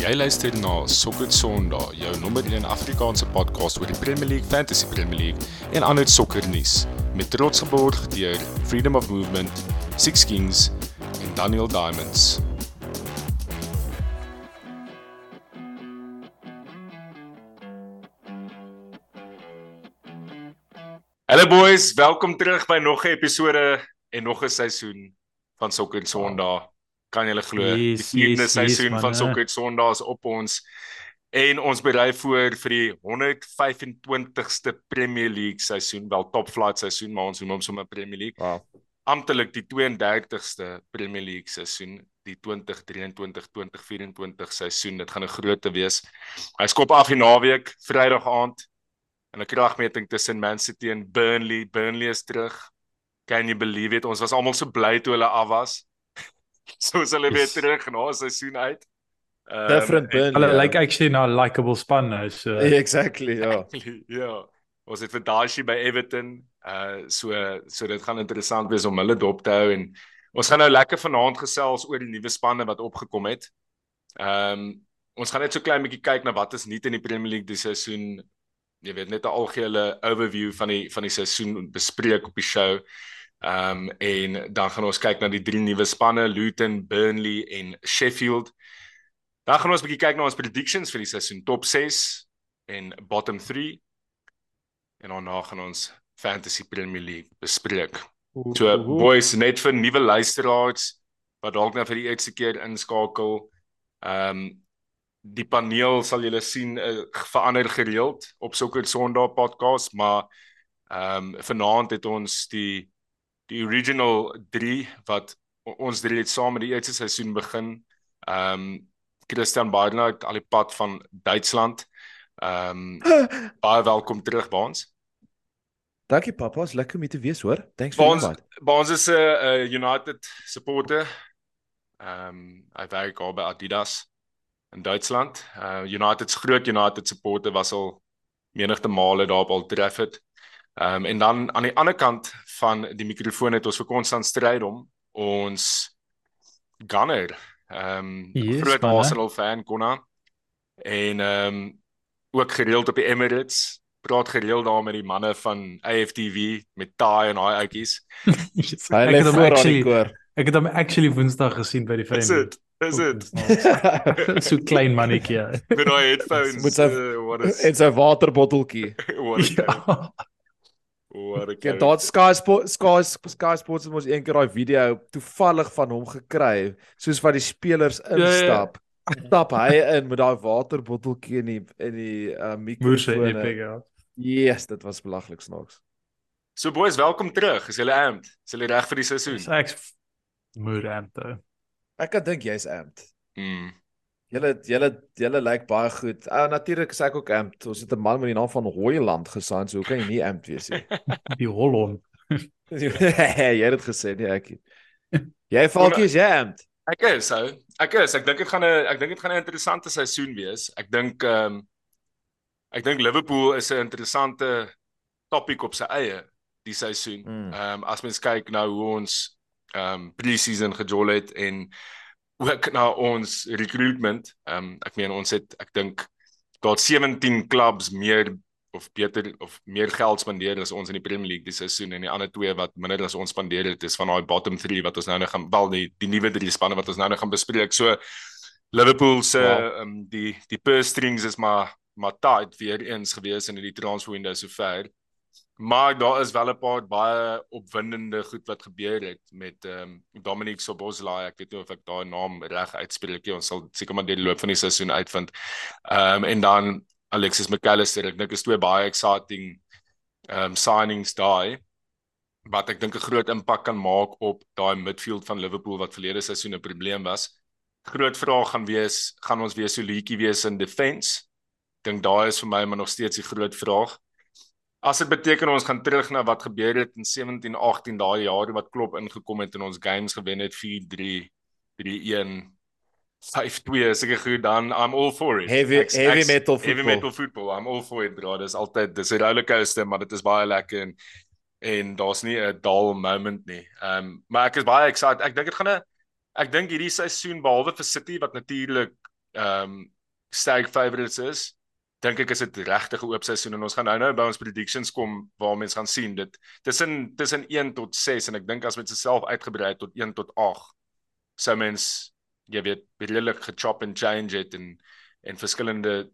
Jy luister na Sokker Sondag, jou nommer 1 Afrikaanse podcast oor die Premier League, Fantasy Premier League en ander sokkernuus met trots geborg deur Freedom of Movement, Six Kings en Daniel Diamonds. Hallo boys, welkom terug by nog 'n episode en nog 'n seisoen van Sokker Sondag. Kan julle glo? Yes, die vierde yes, seisoen yes, van Sokker Sondag is op ons en ons berei voor vir die 125ste Premier League seisoen, wel top flight seisoen, maar ons noem hom sommer Premier League. Wow. Amptelik die 32ste Premier League seisoen, die 2023-2024 seisoen. Dit gaan 'n grootte wees. Hy skop af die naweek, Vrydag aand en 'n kragmeting tussen Man City en Burnley. Burnley is terug. Can you believe it? Ons was almal so bly toe hulle af was. So is hulle weer terug na seisoen uit. Um, Different Burnley. Hulle ja. lyk actually na 'n likable span nou. So Exactly, ja. ja. Ons het vir Dashi by Everton. Uh so so dit gaan interessant wees om hulle dop te hou en ons gaan nou lekker vanaand gesels oor die nuwe spanne wat opgekom het. Ehm um, ons gaan net so klein bietjie kyk na wat is nuut in die Premier League die seisoen. Jy weet net 'n algehele overview van die van die seisoen bespreek op die show. Ehm um, en dan gaan ons kyk na die drie nuwe spanne, Luton, Burnley en Sheffield. Dan gaan ons 'n bietjie kyk na ons predictions vir die seisoen, top 6 en bottom 3. En daarna gaan ons Fantasy Premier League bespreek. So boys, net vir nuwe luisteraars wat dalk nou vir die eerste keer inskakel. Ehm um, die paneel sal julle sien uh, verander gereeld op Sokker Sondag podcast, maar ehm um, vanaand het ons die die original 3 wat ons drie het saam met die eerste seisoen begin. Ehm um, Christian Barnard al die pad van Duitsland. Ehm um, baie welkom terug by ons. Dankie pappa, is lekker om hier te wees hoor. Thanks vir ons by ons is 'n uh, United supporter. Ehm um, hy werk al by Adidas in Duitsland. Uh United's groot United supporter was al menigte male daar op Old Trafford. Ehm um, en dan aan die ander kant van die mikrofoon het ons vir Konstant Strydom, ons gunner. Ehm um, Yes, groot? Arsenal fan Konna. En ehm um, ook gereeld op die Emirates. Praat gereeld daar met die manne van AFTV met Taai en daai outjies. Hy Ek lê het hom voor aan die actually koor. ek het hom actually Woensdag gesien by die Is vriende. dit? Is dit? so klein mannetjie. Met daai headphones. Met sy- uh, what is En sy waterbotteltjie. Ja. What a Ja, daar Sky Sport Sky Sky Sports het mos een keer daai video toevallig van hom gekry, soos wat die spelers ja. instap. Stap hy in met daai waterbotteltjie in die in die uh, mikrofoon. epic. Ja. Yes, dit was belaglik snaaks. So boys, welkom terug. Is julle amped? Is julle reg vir die seisoen? So ek moer toe. Ek kan dink jy's amped. Mm. Julle julle julle lyk baie goed. Uh, natuurlik is ek ook amped. Ons het 'n man met die naam van Hoyland gesign, so hoe kan jy nie amped wees nie? Die Holland. jy het dit gesê nie ek. Jy Falkie is jy amped. Ek is ou. Ek is. Ek dink dit gaan 'n ek dink dit gaan 'n interessante seisoen wees. Ek dink ehm um, ek dink Liverpool is 'n interessante topik op sy eie die seisoen. Mm. Ehm um, as mens kyk na hoe ons ehm um, pre-season gejol het en ook na ons recruitment. Ehm um, ek meen ons het ek dink daar het 17 clubs meer of beter of meer geld spandeer as ons in die Premier League die seisoen en die ander twee wat minder as ons spandeer het is van daai bottom 3 wat ons nou nog gaan wel die die nuwe drie spanne wat ons nou nog gaan bespreek. So Liverpool se Wow. ehm um, die die purse strings is maar maar tight weer eens gewees in die transfer window sover. Maar daar is wel 'n paar baie opwindende goed wat gebeur het met ehm um, Dominic Soboslai. Ek weet nie of ek daai naam reg uitspreek nie. Ons sal seker maar deur die loop van die seisoen uitvind. Ehm um, en dan Alexis McAllister. Ek dink is twee baie exciting ehm um, signings daai wat ek dink 'n groot impak kan maak op daai midfield van Liverpool wat verlede seisoen 'n probleem was. Groot vraag gaan wees, gaan ons weer so liedjie wees in defense? Dink daai is vir my maar nog steeds die groot vraag. As dit beteken ons gaan terug na wat gebeur het in 17, 18 daai jare wat klop ingekom het en ons games gewen het 4-3, 3-1, 5-2, seker goed dan I'm all for it. Heavy Ek's- heavy ek's- metal Heavy football. metal football. I'm all for it, bro. Dis altyd dis 'n rollercoaster, maar dit is baie lekker en en daar's nie 'n dull moment nie. Ehm um, maar ek is baie excited. Ek dink dit gaan 'n ek dink hierdie seisoen behalwe vir City wat natuurlik ehm um, sterk favourites is, dink ek is dit regtig 'n oop seisoen en ons gaan nou nou by ons predictions kom waar mense gaan sien dit tussen tussen 1 tot 6 en ek dink as mense self uitgebrei tot 1 tot 8 sou mens jy weet redelik gechop and change het en en verskillende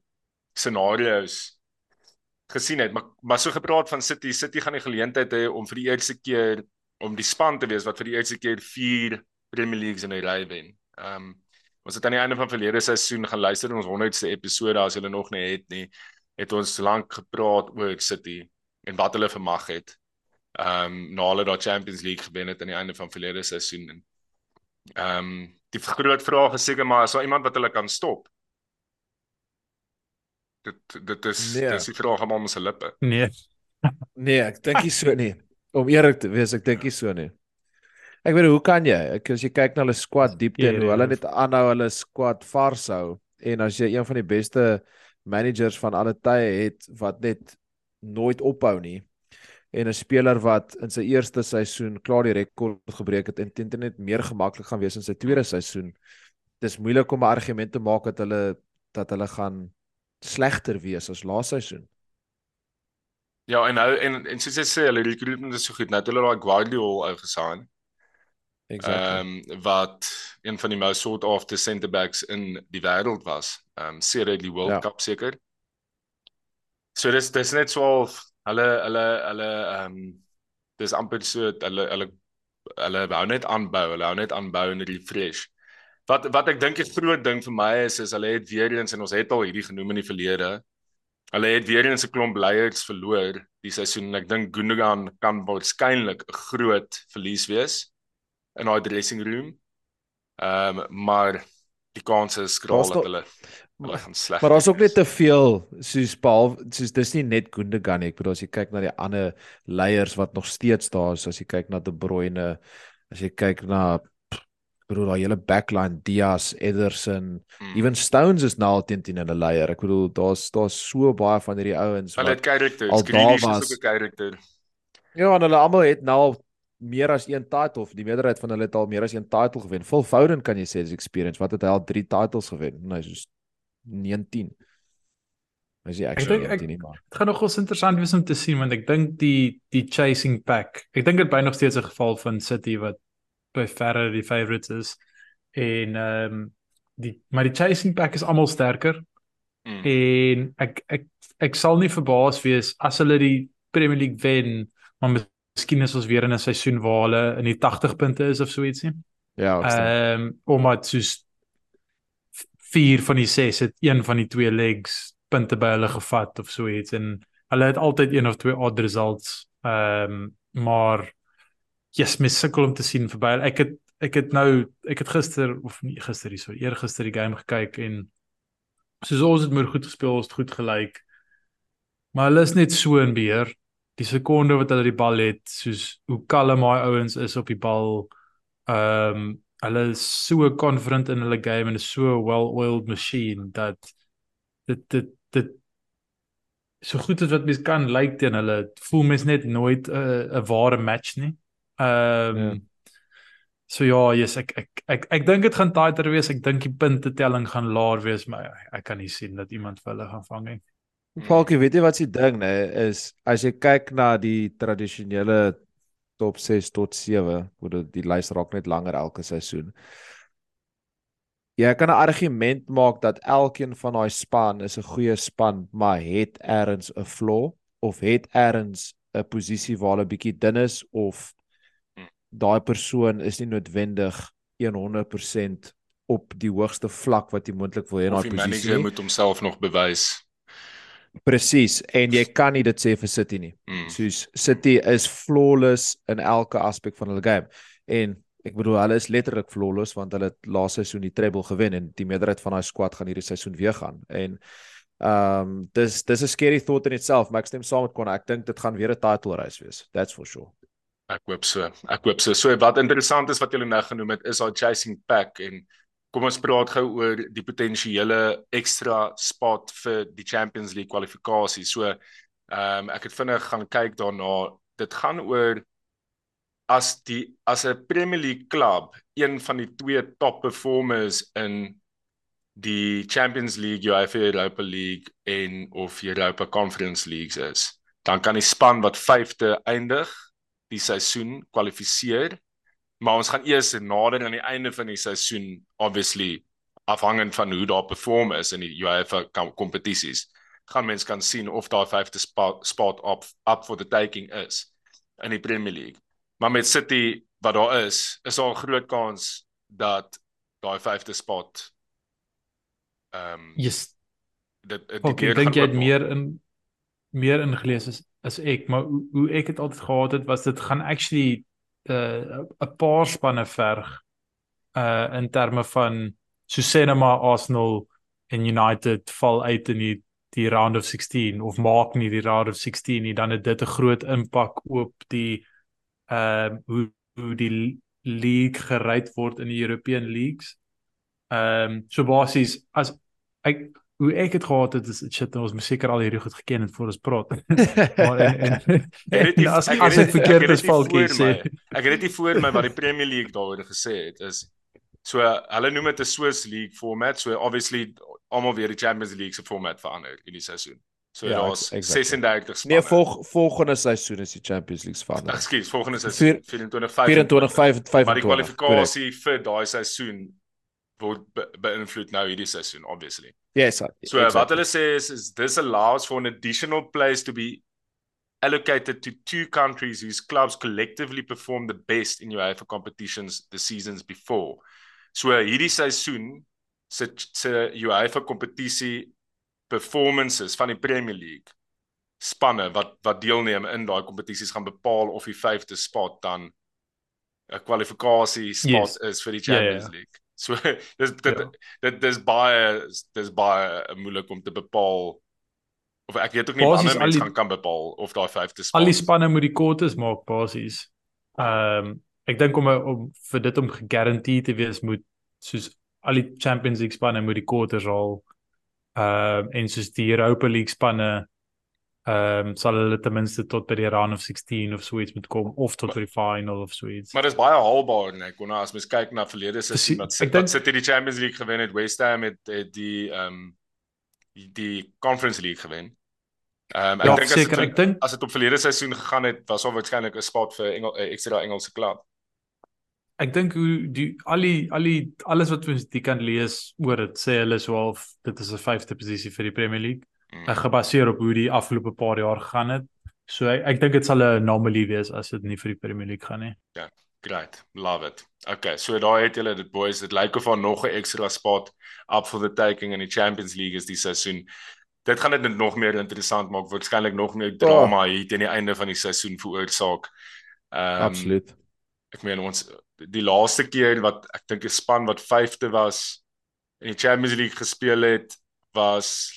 scenario's gesien het maar maar so gepraat van City City gaan die geleentheid hê om vir die eerste keer om die span te wees wat vir die eerste keer 4 Premier Leagues in 'n ry wen. Ehm um, ons het aan die einde van verlede seisoen gaan luister in ons 100ste episode as julle nog nie het nie, het ons lank gepraat oor City en wat hulle vermag het. Ehm um, na hulle daai Champions League gewen het aan die einde van verlede seisoen en ehm um, die groot vraag is seker maar is daar iemand wat hulle kan stop? Dit dit is Nee. dis die vraag aan ons lippe. Nee. Nee, ek dink nie so nie. Om eerlik te wees, ek dink nie so nie. Ek weet hoe kan jy? Ek as jy kyk na hulle squad diepte en hoe hulle net aanhou hulle squad vars hou en as jy een van die beste managers van alle tye het wat net nooit ophou nie en 'n speler wat in sy eerste seisoen klaar die rekord gebreek het en teen net meer gemaklik gaan wees in sy tweede seisoen. Dis moeilik om 'n argument te maak dat hulle dat hulle gaan slegter wees as laas seisoen. Ja, en nou en en soos jy sê, hulle recruitment is so goed. Nou het hulle daai Guardiola ou gesign. Exactly. Ehm um, wat een van die most sought after centre backs in die wêreld was. Ehm um, sedert die World Ja. Cup seker. So dis dis net so half hulle hulle hulle ehm um, dis amper so hulle hulle hulle wou net aanbou, hulle hou net aanbou en refresh. Wat wat ek dink die groot ding vir my is is hulle het weer eens en ons het al hierdie genoem in die verlede. Hulle het weer eens 'n klomp leiers verloor die seisoen en ek dink Gundogan kan waarskynlik 'n groot verlies wees in daai dressing room. Ehm um, maar die kans is skraal dat hulle hulle gaan sleg. Maar daar's ook net te veel soos behalwe soos dis nie net Gundogan nie. Ek bedoel as jy kyk na die ander leiers wat nog steeds daar is, as jy kyk na De Bruyne, as jy kyk na bedoel daai hele backline Diaz, Ederson, Mm. even Stones is nou al teen teen hulle leier. Ek bedoel daar's daar's so baie van hierdie ouens hulle het wat characters. al Grealish daar is ook 'n character. ja, en hulle almal het nou al meer as een title of die meerderheid van hulle het al meer as een title gewen. Phil Foden kan jy sê dis experience. Wat het hy al 3 titles gewen? Nee, soos 19. Hy is nie Ek actually dink ek- 19 nie, maar Dit gaan nogals interessant wees om te sien want ek dink die die chasing pack. Ek dink dit bly nog steeds 'n geval van City wat by verre die favourites is en ehm um, die maar die chasing pack is almal sterker Mm. en ek ek ek sal nie verbaas wees as hulle die Premier League wen, maar miskien is ons weer in 'n seisoen waar hulle in die 80 punte is of so ietsie. ja. Ehm um, omdat soos 4 van die 6 het een van die twee legs punte by hulle gevat of so iets en hulle het altyd een of twee odd results. Ehm um, maar yes, mes sukkel om te sien verby. Ek het ek het nou ek het gister of nie gister hierso, eergister die game gekyk en soos ons het moer goed gespeel, ons het goed gelyk. Maar hulle is net so in beheer. Die sekonde wat hulle die bal het, soos hoe kalm daai ouens is op die bal. Ehm um, hulle is so confident in hulle game en is so well-oiled machine dat dit dit dit so goed as wat mens kan lyk teen hulle. Voel mens net nooit 'n uh, ware match nie. Ehm um, Ja. So ja, yes, ek ek ek ek dink dit gaan tighter wees. Ek dink die punte telling gaan laer wees, maar ek, ek kan nie sien dat iemand vir hulle gaan vang nie. Falkie, weet jy wat se ding nê is as jy kyk na die tradisionele top 6 tot 7, hoe dit die lys raak net langer elke seisoen. Jy kan 'n argument maak dat elkeen van daai span is 'n goeie span, maar het eers 'n flaw of het eers 'n posisie waar hulle bietjie dun is of daai persoon is nie noodwendig 100% op die hoogste vlak wat jy moontlik wil hê in Of daai die posisie manager nie. moet homself nog bewys. Presies, en jy kan nie dit sê vir City nie. Mm. Soos City is flawless in elke aspek van hulle game. En ek bedoel hulle is letterlik flawless want hulle het laas seisoen die treble gewen en die meerderheid van daai squad gaan hierdie seisoen weer gaan. En ehm um, dis dis 'n scary thought in itself, maar ek stem saam met Connor. Ek dink dit gaan weer 'n title race wees. That's for sure. Ek hoop so. Ek hoop so. So wat interessant is wat julle nou genoem het is daai chasing pack en kom ons praat gou oor die potensiële ekstra spot vir die Champions League kwalifikasie. So ehm um, ek het vinnig gaan kyk daarna. Dit gaan oor as die as 'n Premier League klub een van die twee top performers in die Champions League, UEFA Europa League en of Europa Conference Leagues is, dan kan die span wat 5de eindig die seisoen kwalifiseer. Maar ons gaan eers nader aan die einde van die seisoen obviously afhangend van hoe daar perform is in die UEFA kompetisies gaan mense kan sien of daai 5de spot, spot up up for the taking is in die Premier League. Maar met City wat daar is, is daar 'n groot kans dat daai 5de spot ehm um, yes. dit dit okay, dink jy het meer in meer ingelees as as ek, maar hoe, hoe ek dit altyd gehad het was dit gaan actually 'n uh, 'n paar spanne verg uh in terme van so sê net maar Arsenal en United val uit in die die round of 16 of maak nie die round of 16 nie dan het dit 'n groot impak op die ehm uh, hoe hoe die league gereed word in die European leagues. Ehm um, so basies as ek hoe ek het gehad het is shit ons moet seker al hierdie goed geken het voor ons praat. maar en, en, en, en as ek as ek verkeerd is falkie sê ek het dit nie voor my wat die Premier League daaroor gesê het is so hulle noem dit 'n Swiss League format so obviously almal weer die Champions League se format verander in die seisoen. So ja, daar's exactly. 36 spanne. Nee, volg, volgende seisoen is die Champions League verander. Ekskuus, volgende seisoen 24 24 25. Maar die kwalifikasie vir daai seisoen word be beïnvloed nou hierdie seisoen obviously. Yes. So exactly. wat hulle sê is is this allows for an additional place to be allocated to two countries whose clubs collectively perform the best in UEFA competitions the seasons before. So hierdie seisoen se se UEFA kompetisie performances van die Premier League spanne wat wat deelneem in daai kompetisies gaan bepaal of die 5de spot dan 'n kwalifikasie spot yes. is vir die Champions yeah, yeah. League. So dis dit yeah. dit dis baie dis baie moeilik om te bepaal of ek weet ook nie wanneer mense gaan kan bepaal of daai 5de spot. Al die spanne moet die kwotas maak basies. Ehm um, ek dink om om vir dit om gegarandeer te wees moet soos al die Champions League spanne moet die quarters al ehm uh, en soos die Europa League spanne ehm um, sal hulle ten minste tot by die round of 16 of so iets moet kom of tot by die final of so iets. Maar dis baie haalbaar net kon as mens kyk na verlede seisoen wat sit wat sit die Champions League gewen het West Ham het, het die ehm um, die, Conference League gewen. Ehm um, ek ja, dink as dit dink... as dit op verlede seisoen gegaan het was daar waarskynlik 'n spot vir Engel, ekstra Engelse klub ek dink hoe die al die al die alles wat ons die kan lees oor dit sê hulle so half dit is 'n vyfde posisie vir die Premier League. Mm. Gebaseer op hoe die afgelope paar jaar gegaan het. So ek ek dink dit sal 'n anomaly wees as dit nie vir die Premier League gaan nie. Ja, yeah, great. Love it. Okay, so daai het julle dit boys, dit lyk of daar nog 'n ekstra spot up for the taking in die Champions League is die seisoen. Dit gaan dit nog meer interessant maak, waarskynlik nog meer drama oh. hier teen die einde van die seisoen veroorsaak. Ehm um, Absoluut. Ek meen ons die laaste keer wat ek dink 'n span wat 5de was in die Champions League gespeel het was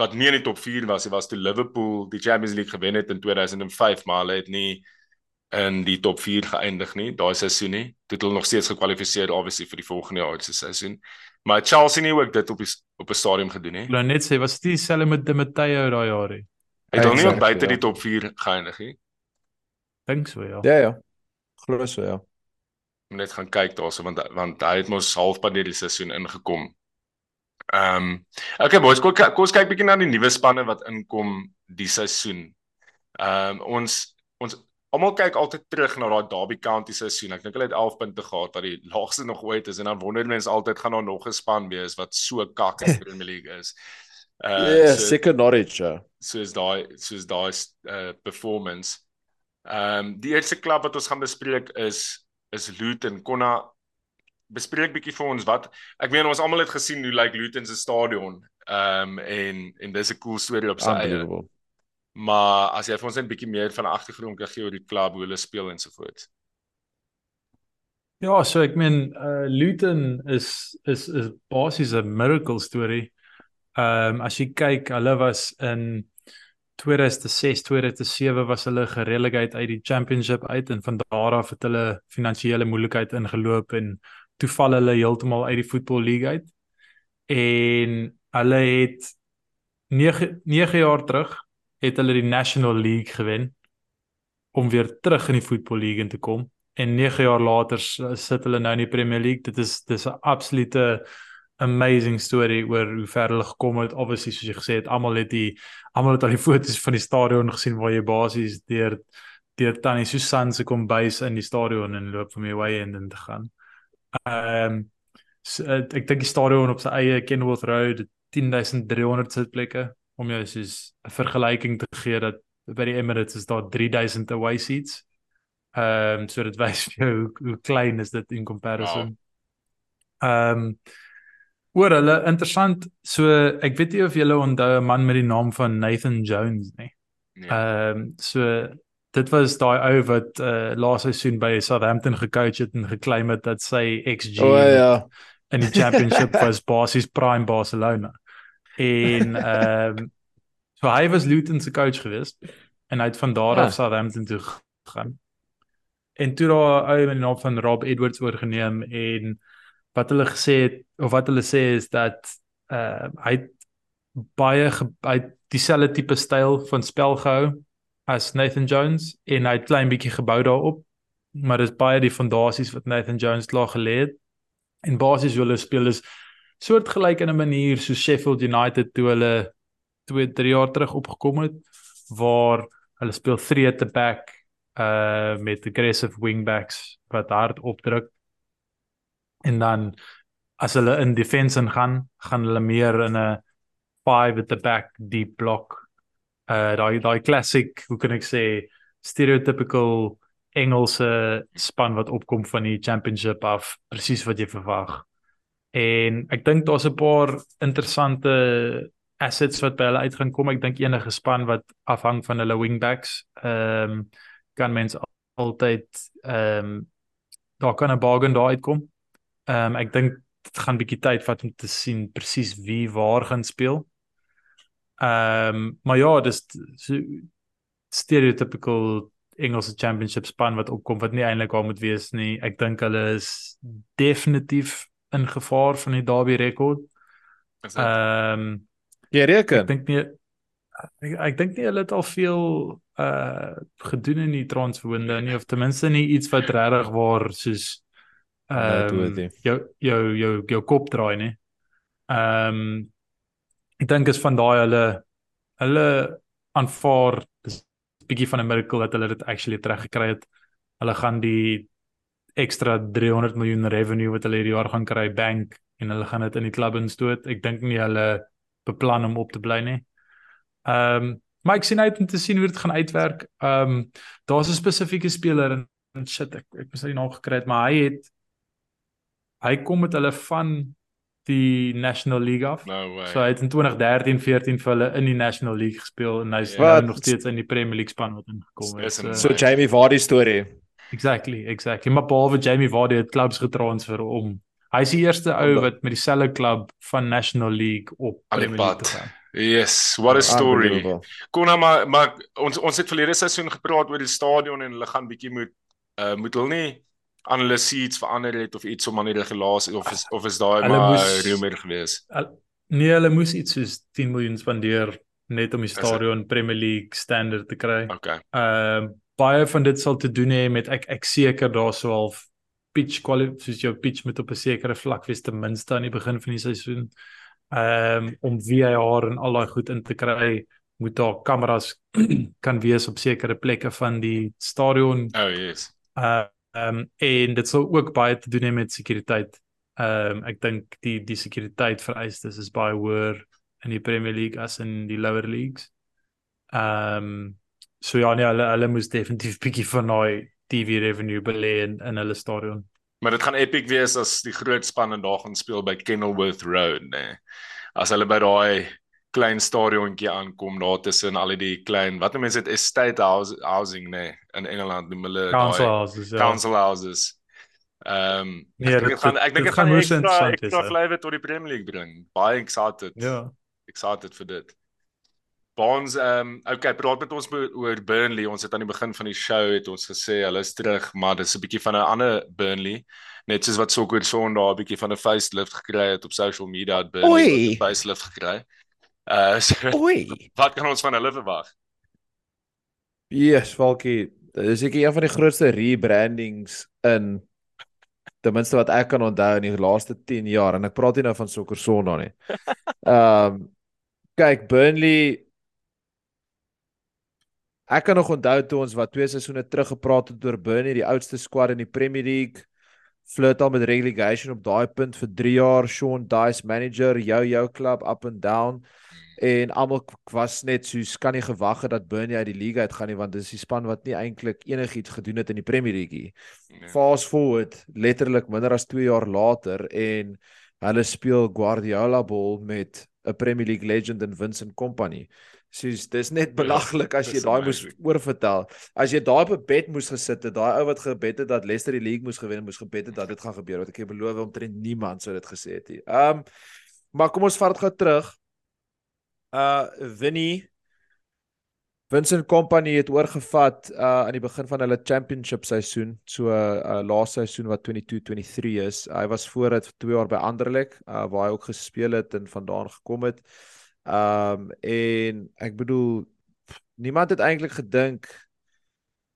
wat nie in die top 4 was, dit was toe Liverpool die Champions League gewen het in 2005, maar hulle het nie in die top 4 geëindig nie daai seisoen nie. Dit het hulle nog steeds gekwalifiseer obviously vir die volgende jaar se seisoen. Maar Chelsea nie ook dit op die op 'n stadium gedoen nie. Hulle net sê was dit dieselfde met Di Matteo daai jaar nie. Het hulle nie ook buite die top 4 geëindig nie? Dink so ja. Ja ja. Glo so ja net gaan kyk daarso want want hy het mos halfpad deur die seisoen ingekom. Ehm um, okay boys, kom kom kyk bietjie na die nuwe spanne wat inkom die seisoen. Ehm um, ons ons almal kyk altyd terug na daai Derby County seisoen. Ek dink hulle het 11 punte gehad wat die laagste nog ooit is en dan wonder mense altyd gaan daar nog 'n span wees wat so kak in die Premier League is. Uh yeah, so, seker Norwich. Ja. So is daai so is daai uh performance. Ehm um, die eerste klub wat ons gaan bespreek is is Luton konna bespreek bietjie vir ons wat ek meen ons almal het gesien hoe lyk like Luton se stadion ehm um, en en dis 'n cool storie op sy eie. Maar as jy vir ons net bietjie meer van agtergrond kan gee oor die klub, hoe hulle speel en so voort. Ja, so ek meen uh Luton is is is basies 'n miracle storie. Ehm um, as jy kyk, hulle was in 2006 2007 was hulle gerelegate uit die championship uit en van daar af het hulle finansiële moeilikheid ingeloop en toe val hulle heeltemal uit die football league uit en hulle het 9 9 jaar terug het hulle die national league gewen om weer terug in die football league te kom en 9 jaar later sit hulle nou in die premier league dit is dis 'n absolute amazing story oor hoe ver hulle gekom het. Obviously soos jy gesê het, almal het die almal het al die foto's van die stadion gesien waar jy basies deur deur Tannie Susan se kombuis in die stadion en loop van die way end in te gaan. Ehm um, so, ek dink die stadion op sy eie Kenilworth Road 10300 sitplekke om jou soos 'n vergelyking te gee dat by die Emirates is daar 3000 away seats. Ehm um, so dit wys vir jou hoe, hoe klein is dit in comparison. Ehm wow. um, oor hulle interessant so ek weet nie of julle onthou 'n man met die naam van Nathan Jones nie. Nee. Ehm um, so dit was daai ou wat uh, laaste seisoen by Southampton gecoach het en geklaim het dat sy XG oh, ja. in die championship was basies prime Barcelona. En ehm um, so hy was Luton se coach geweest en hy het van daar af ja. Southampton toe gegaan. En toe daar ou met die naam van Rob Edwards oorgeneem en wat hulle gesê het of wat hulle sê is dat uh hy baie hy dieselfde tipe styl van spel gehou as Nathan Jones en hy het klein bietjie gebou daarop maar dis baie die fondasies wat Nathan Jones klaar gelê het. En basies hulle speel is soortgelyk in 'n manier so Sheffield United toe hulle 2 3 jaar terug opgekom het waar hulle speel 3 at the back uh met aggressive wingbacks wat hard opdruk. En dan as hulle in defense gaan gaan hulle meer in 'n 5 at the back deep block uh daai daai classic hoe kan ek sê stereotypical Engelse span wat opkom van die championship af presies wat jy verwag. En ek dink daar's 'n paar interessante assets wat by hulle uit gaan kom. Ek dink enige span wat afhang van hulle wingbacks, ehm um, kan mens altyd ehm um, daar kan 'n bargain daar uitkom. Ehm um, ek dink dit gaan 'n bietjie tyd vat om te sien presies wie waar gaan speel. Ehm um, maar ja, dis stereotypical Engelse championship span wat opkom wat nie eintlik waar moet wees nie. Ek dink hulle is definitief in gevaar van die Derby rekord. Ehm um, jy reken? Ek dink nie ek, ek dink nie hulle het al veel uh gedoen in die transferwindow nie of ten minste nie iets wat regtig waar soos ehm um, jou jou jou jou kop draai nie. Ehm um, ek dink is van daai hulle hulle aanvaar dis bietjie van 'n miracle dat hulle dit actually teruggekry het. Hulle gaan die ekstra 300 miljoen revenue wat hulle hierdie jaar gaan kry bank en hulle gaan dit in die klub instoot. Ek dink nie hulle beplan om op te bly nie. Ehm um, maar ek sien uit om te sien hoe dit gaan uitwerk. Ehm um, daar's 'n spesifieke speler en shit ek ek moes hy nog gekry het, maar hy het hy kom met hulle van die National League af. No so hy het in 2013 14 vir hulle in die National League gespeel en hy's yeah. nou nog steeds in die Premier League span wat ingekom het. So, so Jamie Vardy storie. Exactly, exactly. Maar behalwe Jamie Vardy het clubs getransfer om hy is die eerste ou wat met dieselfde klub van National League op Premier League gaan. Yes, what a story. Kom nou maar maar ons ons het verlede seisoen gepraat oor die stadion en hulle gaan bietjie moet uh moet hulle nie hulle seats verander het of iets om aan die regulasie of is, of is daai maar rumor gewees. Nee, hulle moes iets soos 10 miljoen spandeer net om die stadion Premier League standard te kry. Okay. Ehm uh, baie van dit sal te doen hê met ek ek seker daar sou al pitch quality soos jou pitch met op 'n sekere vlak wees ten minste aan die begin van die seisoen. Ehm um, om VAR en al daai goed in te kry, moet daar kameras kan wees op sekere plekke van die stadion. Oh yes. Uh Ehm um, en dit sal ook baie te doen hê met sekuriteit. Ehm um, ek dink die die sekuriteit vereistes is baie hoër in die Premier League as in die lower leagues. Ehm um, so ja nee, hulle hulle moes definitief bietjie van daai TV revenue belê in in hulle stadion. Maar dit gaan epic wees as die groot span en daar gaan speel by Kenilworth Road, nê. Nee. As hulle by daai klein stadiontjie aankom daar tussen al die klein wat mense dit estate house, housing nê nee, in Engeland noem hulle council houses ja. council houses. Ehm um, nee, ek gaan ek dink ek gaan moes interessant wees. Ek gaan flywe tot die Premier League bring. Baie excited. Ja. Excited vir dit. Bonds ehm um, okay, praat met ons oor Burnley. Ons het aan die begin van die show het ons gesê hulle is terug, maar dis 'n bietjie van 'n ander Burnley. Net soos wat Soccer Sondag 'n bietjie van 'n facelift gekry het op social media het Burnley 'n facelift gekry. Uh so, Oei. Wat kan ons van hulle verwag? Yes, Falkie, dis ek een van die grootste rebrandings in ten minste wat ek kan onthou in die laaste 10 jaar en ek praat nie nou van sokker sonna nie. Ehm um, kyk Burnley Ek kan nog onthou toe ons wat twee seisoene terug gepraat het oor Burnley, die oudste squad in die Premier League. Flirt al met relegation op daai punt vir 3 jaar, Sean Dice manager, jou jou klub up and down en almal was net soos kan nie gewag het dat Burnley uit die liga uit gaan nie want dis die span wat nie eintlik enigiets gedoen het in die Premier League nie. Nee. Fast forward letterlik minder as 2 jaar later en hulle speel Guardiola ball met 'n Premier League legend in Vincent Kompany. Soos dis net ja, belaglik as jy daai moes oorvertel. As jy daai op 'n bed moes gesit het, daai ou wat gebed het dat Leicester die league moes gewen, moes gebed het dat dit gaan gebeur. Wat ek jou beloof omtrent niemand sou dit gesê het nie. Ehm um, maar kom ons vat dit gou terug uh Winnie Vincent Company het oorgevat uh aan die begin van hulle championship seisoen, so uh laaste seisoen wat 22-23 is. Hy was voor dit vir 2 jaar by Anderlecht, uh waar hy ook gespeel het en vandaan gekom het. Um en ek bedoel niemand het eintlik gedink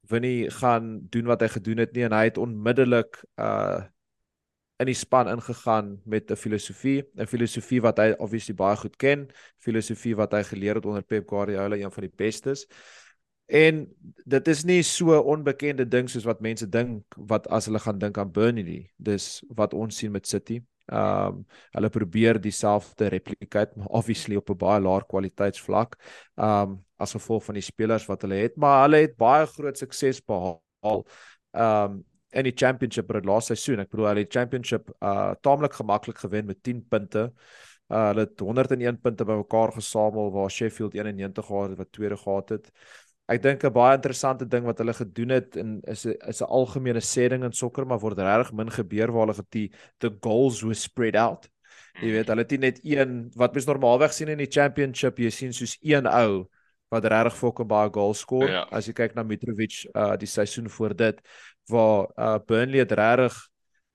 Winnie gaan doen wat hy gedoen het nie en hy het onmiddellik uh in die span ingegaan met 'n filosofie, 'n filosofie wat hy obviously baie goed ken, filosofie wat hy geleer het onder Pep Guardiola, een van die bestes. En dit is nie so onbekende ding soos wat mense dink wat as hulle gaan dink aan Burnley. Dis wat ons sien met City. Ehm um, hulle probeer dieselfde replicate maar obviously op 'n baie laer kwaliteitsvlak. Ehm um, as gevolg van die spelers wat hulle het, maar hulle het baie groot sukses behaal. Ehm um, in die championship oor die laaste seisoen. Ek bedoel hulle het championship uh taamlik gemaklik gewen met 10 punte. Uh hulle het 101 punte bymekaar gesamel waar Sheffield 91 gehad het wat tweede gehad het. Ek dink 'n baie interessante ding wat hulle gedoen het en is is 'n algemene sê ding in sokker maar word regtig min gebeur waar hulle getie the goals were spread out. Jy weet, hulle het nie net een wat mens normaalweg sien in die championship, jy sien soos een ou wat regtig fucking baie goals skoor. Ja. As jy kyk na Mitrovic uh die seisoen voor dit waar uh Burnley het regtig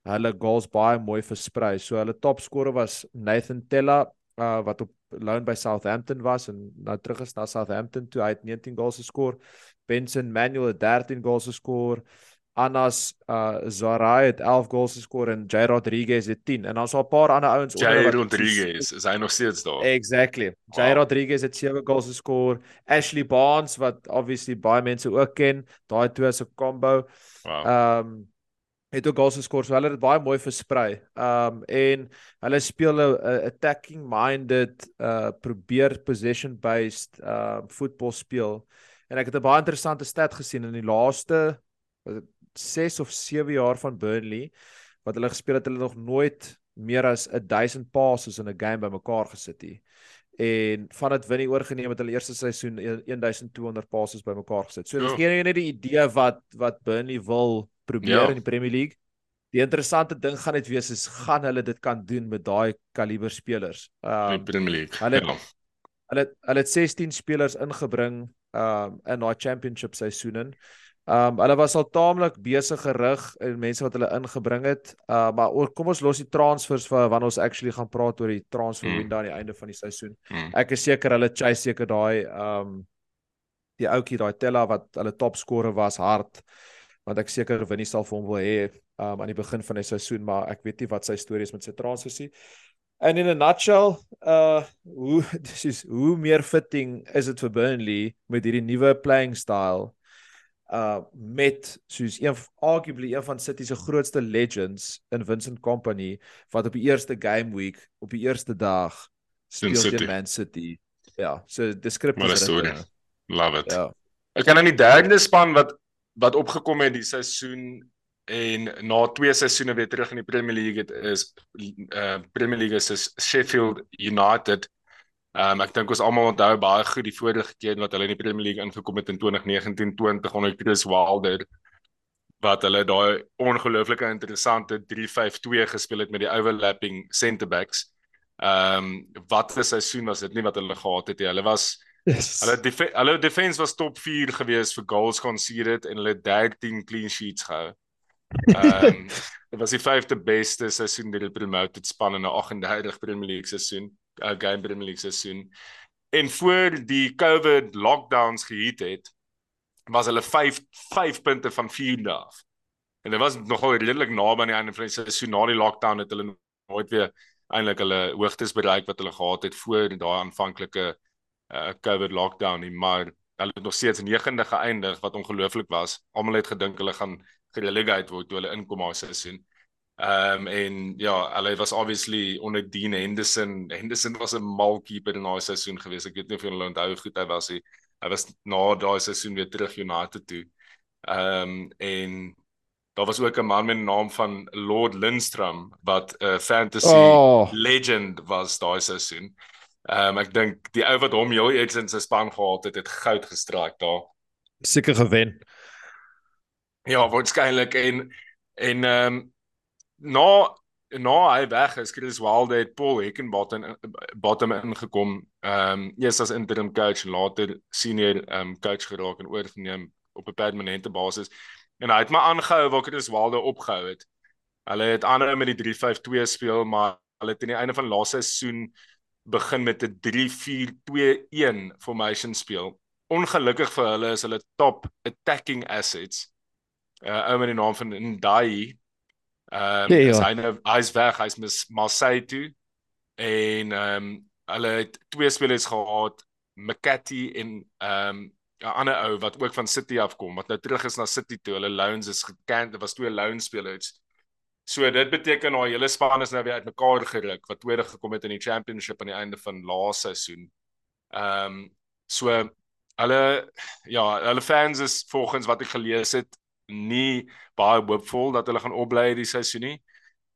hulle goals baie mooi versprei. So hulle topscorer was Nathan Tella uh wat op loan by Southampton was en nou terug is na Southampton toe hy het 19 goals geskor. Benson Manuel het 13 goals geskor. Anas uh Zarai het 11 goals geskor en Jay Rodriguez het 10 en dan so 'n paar ander ouens onder Jay Rodriguez is hy nog steeds daar. Exactly. Jay wow. Rodriguez het 7 goals geskor. Ashley Barnes wat obviously baie mense ook ken, daai twee se combo. Wow. Um het ook goals geskor. So hulle het dit baie mooi versprei. Um en hulle speel 'n attacking minded uh probeer possession based uh voetbal speel. En ek het 'n baie interessante stat gesien in die laaste 6 of 7 jaar van Burnley wat hulle gespeel het, hulle nog nooit meer as 1000 passes in 'n game bymekaar gesit nie. En van dit wen die oorgeneem het hulle eerste seisoen 1200 passes bymekaar gesit. So dis ja. geen net die idee wat wat Burnley wil probeer ja. in die Premier League. Die interessante ding gaan net wees is gaan hulle dit kan doen met daai kaliber spelers. Ehm um, Premier League. Hulle ja. hulle hulle het 16 spelers ingebring ehm um, in daai championship seisoene. Ehm um, hulle was al taamlik besig gerig en mense wat hulle ingebring het. Uh maar oor kom ons los die transfers vir wanneer ons actually gaan praat oor die transfer mm. window aan die einde van die seisoen. Mm. Ek is seker hulle chase seker daai ehm um, die ouetjie daai Tella wat hulle topscorer was hard want ek seker Winnie sal vir hom wil hê um, aan die begin van die seisoen maar ek weet nie wat sy storie is met sy transfers nie. And in a nutshell, uh hoe dis is hoe meer fitting is dit vir Burnley met hierdie nuwe playing style uh met soos een arguably een van City se grootste legends in Vincent Kompany wat op die eerste game week op die eerste dag speel teen Man City. Ja, so descriptief. Maar storie. Love it. Ja. Ek kan aan die derde span wat wat opgekom het die seisoen en na twee seisoene weer terug in die Premier League het is uh Premier League is Sheffield United. Ehm um, ek dink ons almal onthou baie goed die vorige keer wat hulle in die Premier League ingekom het in 2019-20 onder Chris Wilder wat hulle daai ongelooflike interessante 3-5-2 gespeel het met die overlapping centre backs. Ehm um, wat 'n seisoen was dit nie wat hulle gehad het nie. Hulle was yes. hulle def hulle defense was top 4 gewees vir goals conceded en hulle 13 clean sheets gehou. Ehm um, dit was die vyfde beste seisoen deur die promoted span in 'n 38 Premier League seisoen uh, game Premier League seisoen. En voor die COVID lockdowns gehit het, was hulle 5 5 punte van 4 af. En dit was nogal redelik naby aan die einde van die seisoen na die lockdown het hulle nooit weer eintlik hulle hoogtes bereik wat hulle gehad het voor daai aanvanklike uh COVID lockdown nie, maar hulle het nog steeds 9de geëindig wat ongelooflik was. Almal het gedink hulle gaan gerelegate word toe hulle inkom daai seisoen. Ehm um, en ja, hulle was obviously onder Dean Henderson. Henderson was 'n mal keeper in daai seisoen gewees. Ek weet nie of julle onthou goed hy was nie. Hy was na daai seisoen weer terug United toe. Ehm um, en daar was ook 'n man met die naam van Lord Lindstrom wat 'n uh, fantasy oh. legend was daai seisoen. Ehm um, ek dink die ou wat hom heel eers in sy span gehad het, het goud gestraak daar. Seker gewen. Ja, waarskynlik en en ehm um, na na hy weg is, Chris Wilde het Paul Heckenbottom bottom ingekom. Ehm um, eers as interim coach en later senior ehm um, coach geraak en oorgeneem op 'n permanente basis. En hy het maar aangehou waar Chris Wilde opgehou het. Hulle het aanhou met die 352 speel, maar hulle het aan die einde van laaste seisoen begin met 'n 3421 formation speel. Ongelukkig vir hulle is hulle top attacking assets. Uh ou met die naam van Ndai Ehm um, nee, ja. hy nou hy's weg, hy's mis Marseille toe. En ehm um, hulle het twee spelers gehad, McCarthy en ehm um, 'n ander ou wat ook van City afkom wat nou terug is na City toe. Hulle loans is gekant, dit was twee loan spelers. So dit beteken nou hele span is nou weer uitmekaar geruk wat tweede gekom het in die championship aan die einde van laaste seisoen. Ehm um, so hulle ja, hulle fans is volgens wat ek gelees het nie baie hoopvol dat hulle gaan opbly hierdie seisoen nie.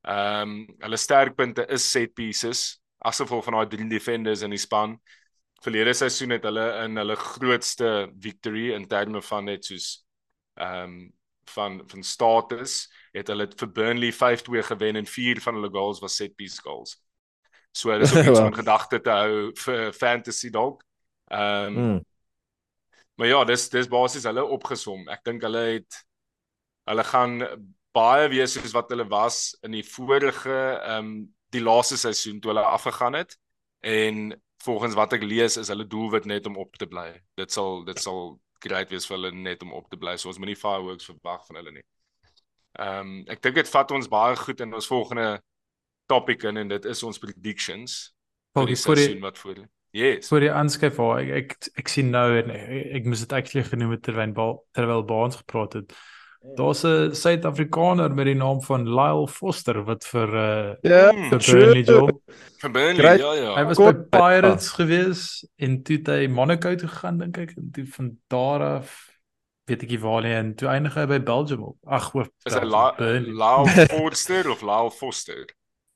Ehm um, hulle sterkpunte is set pieces, asof van daai drie defenders in die span. Verlede seisoen het hulle in hulle grootste victory in terme van net soos ehm um, van van status het hulle vir Burnley 5-2 gewen en 4 van hulle goals was set piece goals. So dis ook iets om gedagte te hou vir fantasy dalk. Ehm um, mm. Maar ja, dis dis basies hulle opgesom. Ek dink hulle het Hulle gaan baie wees soos wat hulle was in die vorige ehm um, die laaste seisoen toe hulle afgegaan het en volgens wat ek lees is hulle doelwit net om op te bly. Dit sal dit sal great wees vir hulle net om op te bly. So ons moenie fireworks verwag van hulle nie. Ehm um, ek dink dit vat ons baie goed in ons volgende topic in en dit is ons predictions vir die seisoen wat voor lê. Yes. Vir die aanskryf waar ek, ek ek sien nou en ek, ek moes dit actually genoem het terwyl terwyl Baans gepraat het. Daar's 'n Suid-Afrikaner met die naam van Lyle Foster wat vir uh ja, vir Burnley job. Vir Burnley, ja ja. Hy was by Pirates gewees en toe het hy Monaco toe gegaan dink ek en toe van daar af weet ek nie waar nie en toe eindig hy by Belgium op. Ag, hoop. Is hy Lyle Foster of Lyle Foster?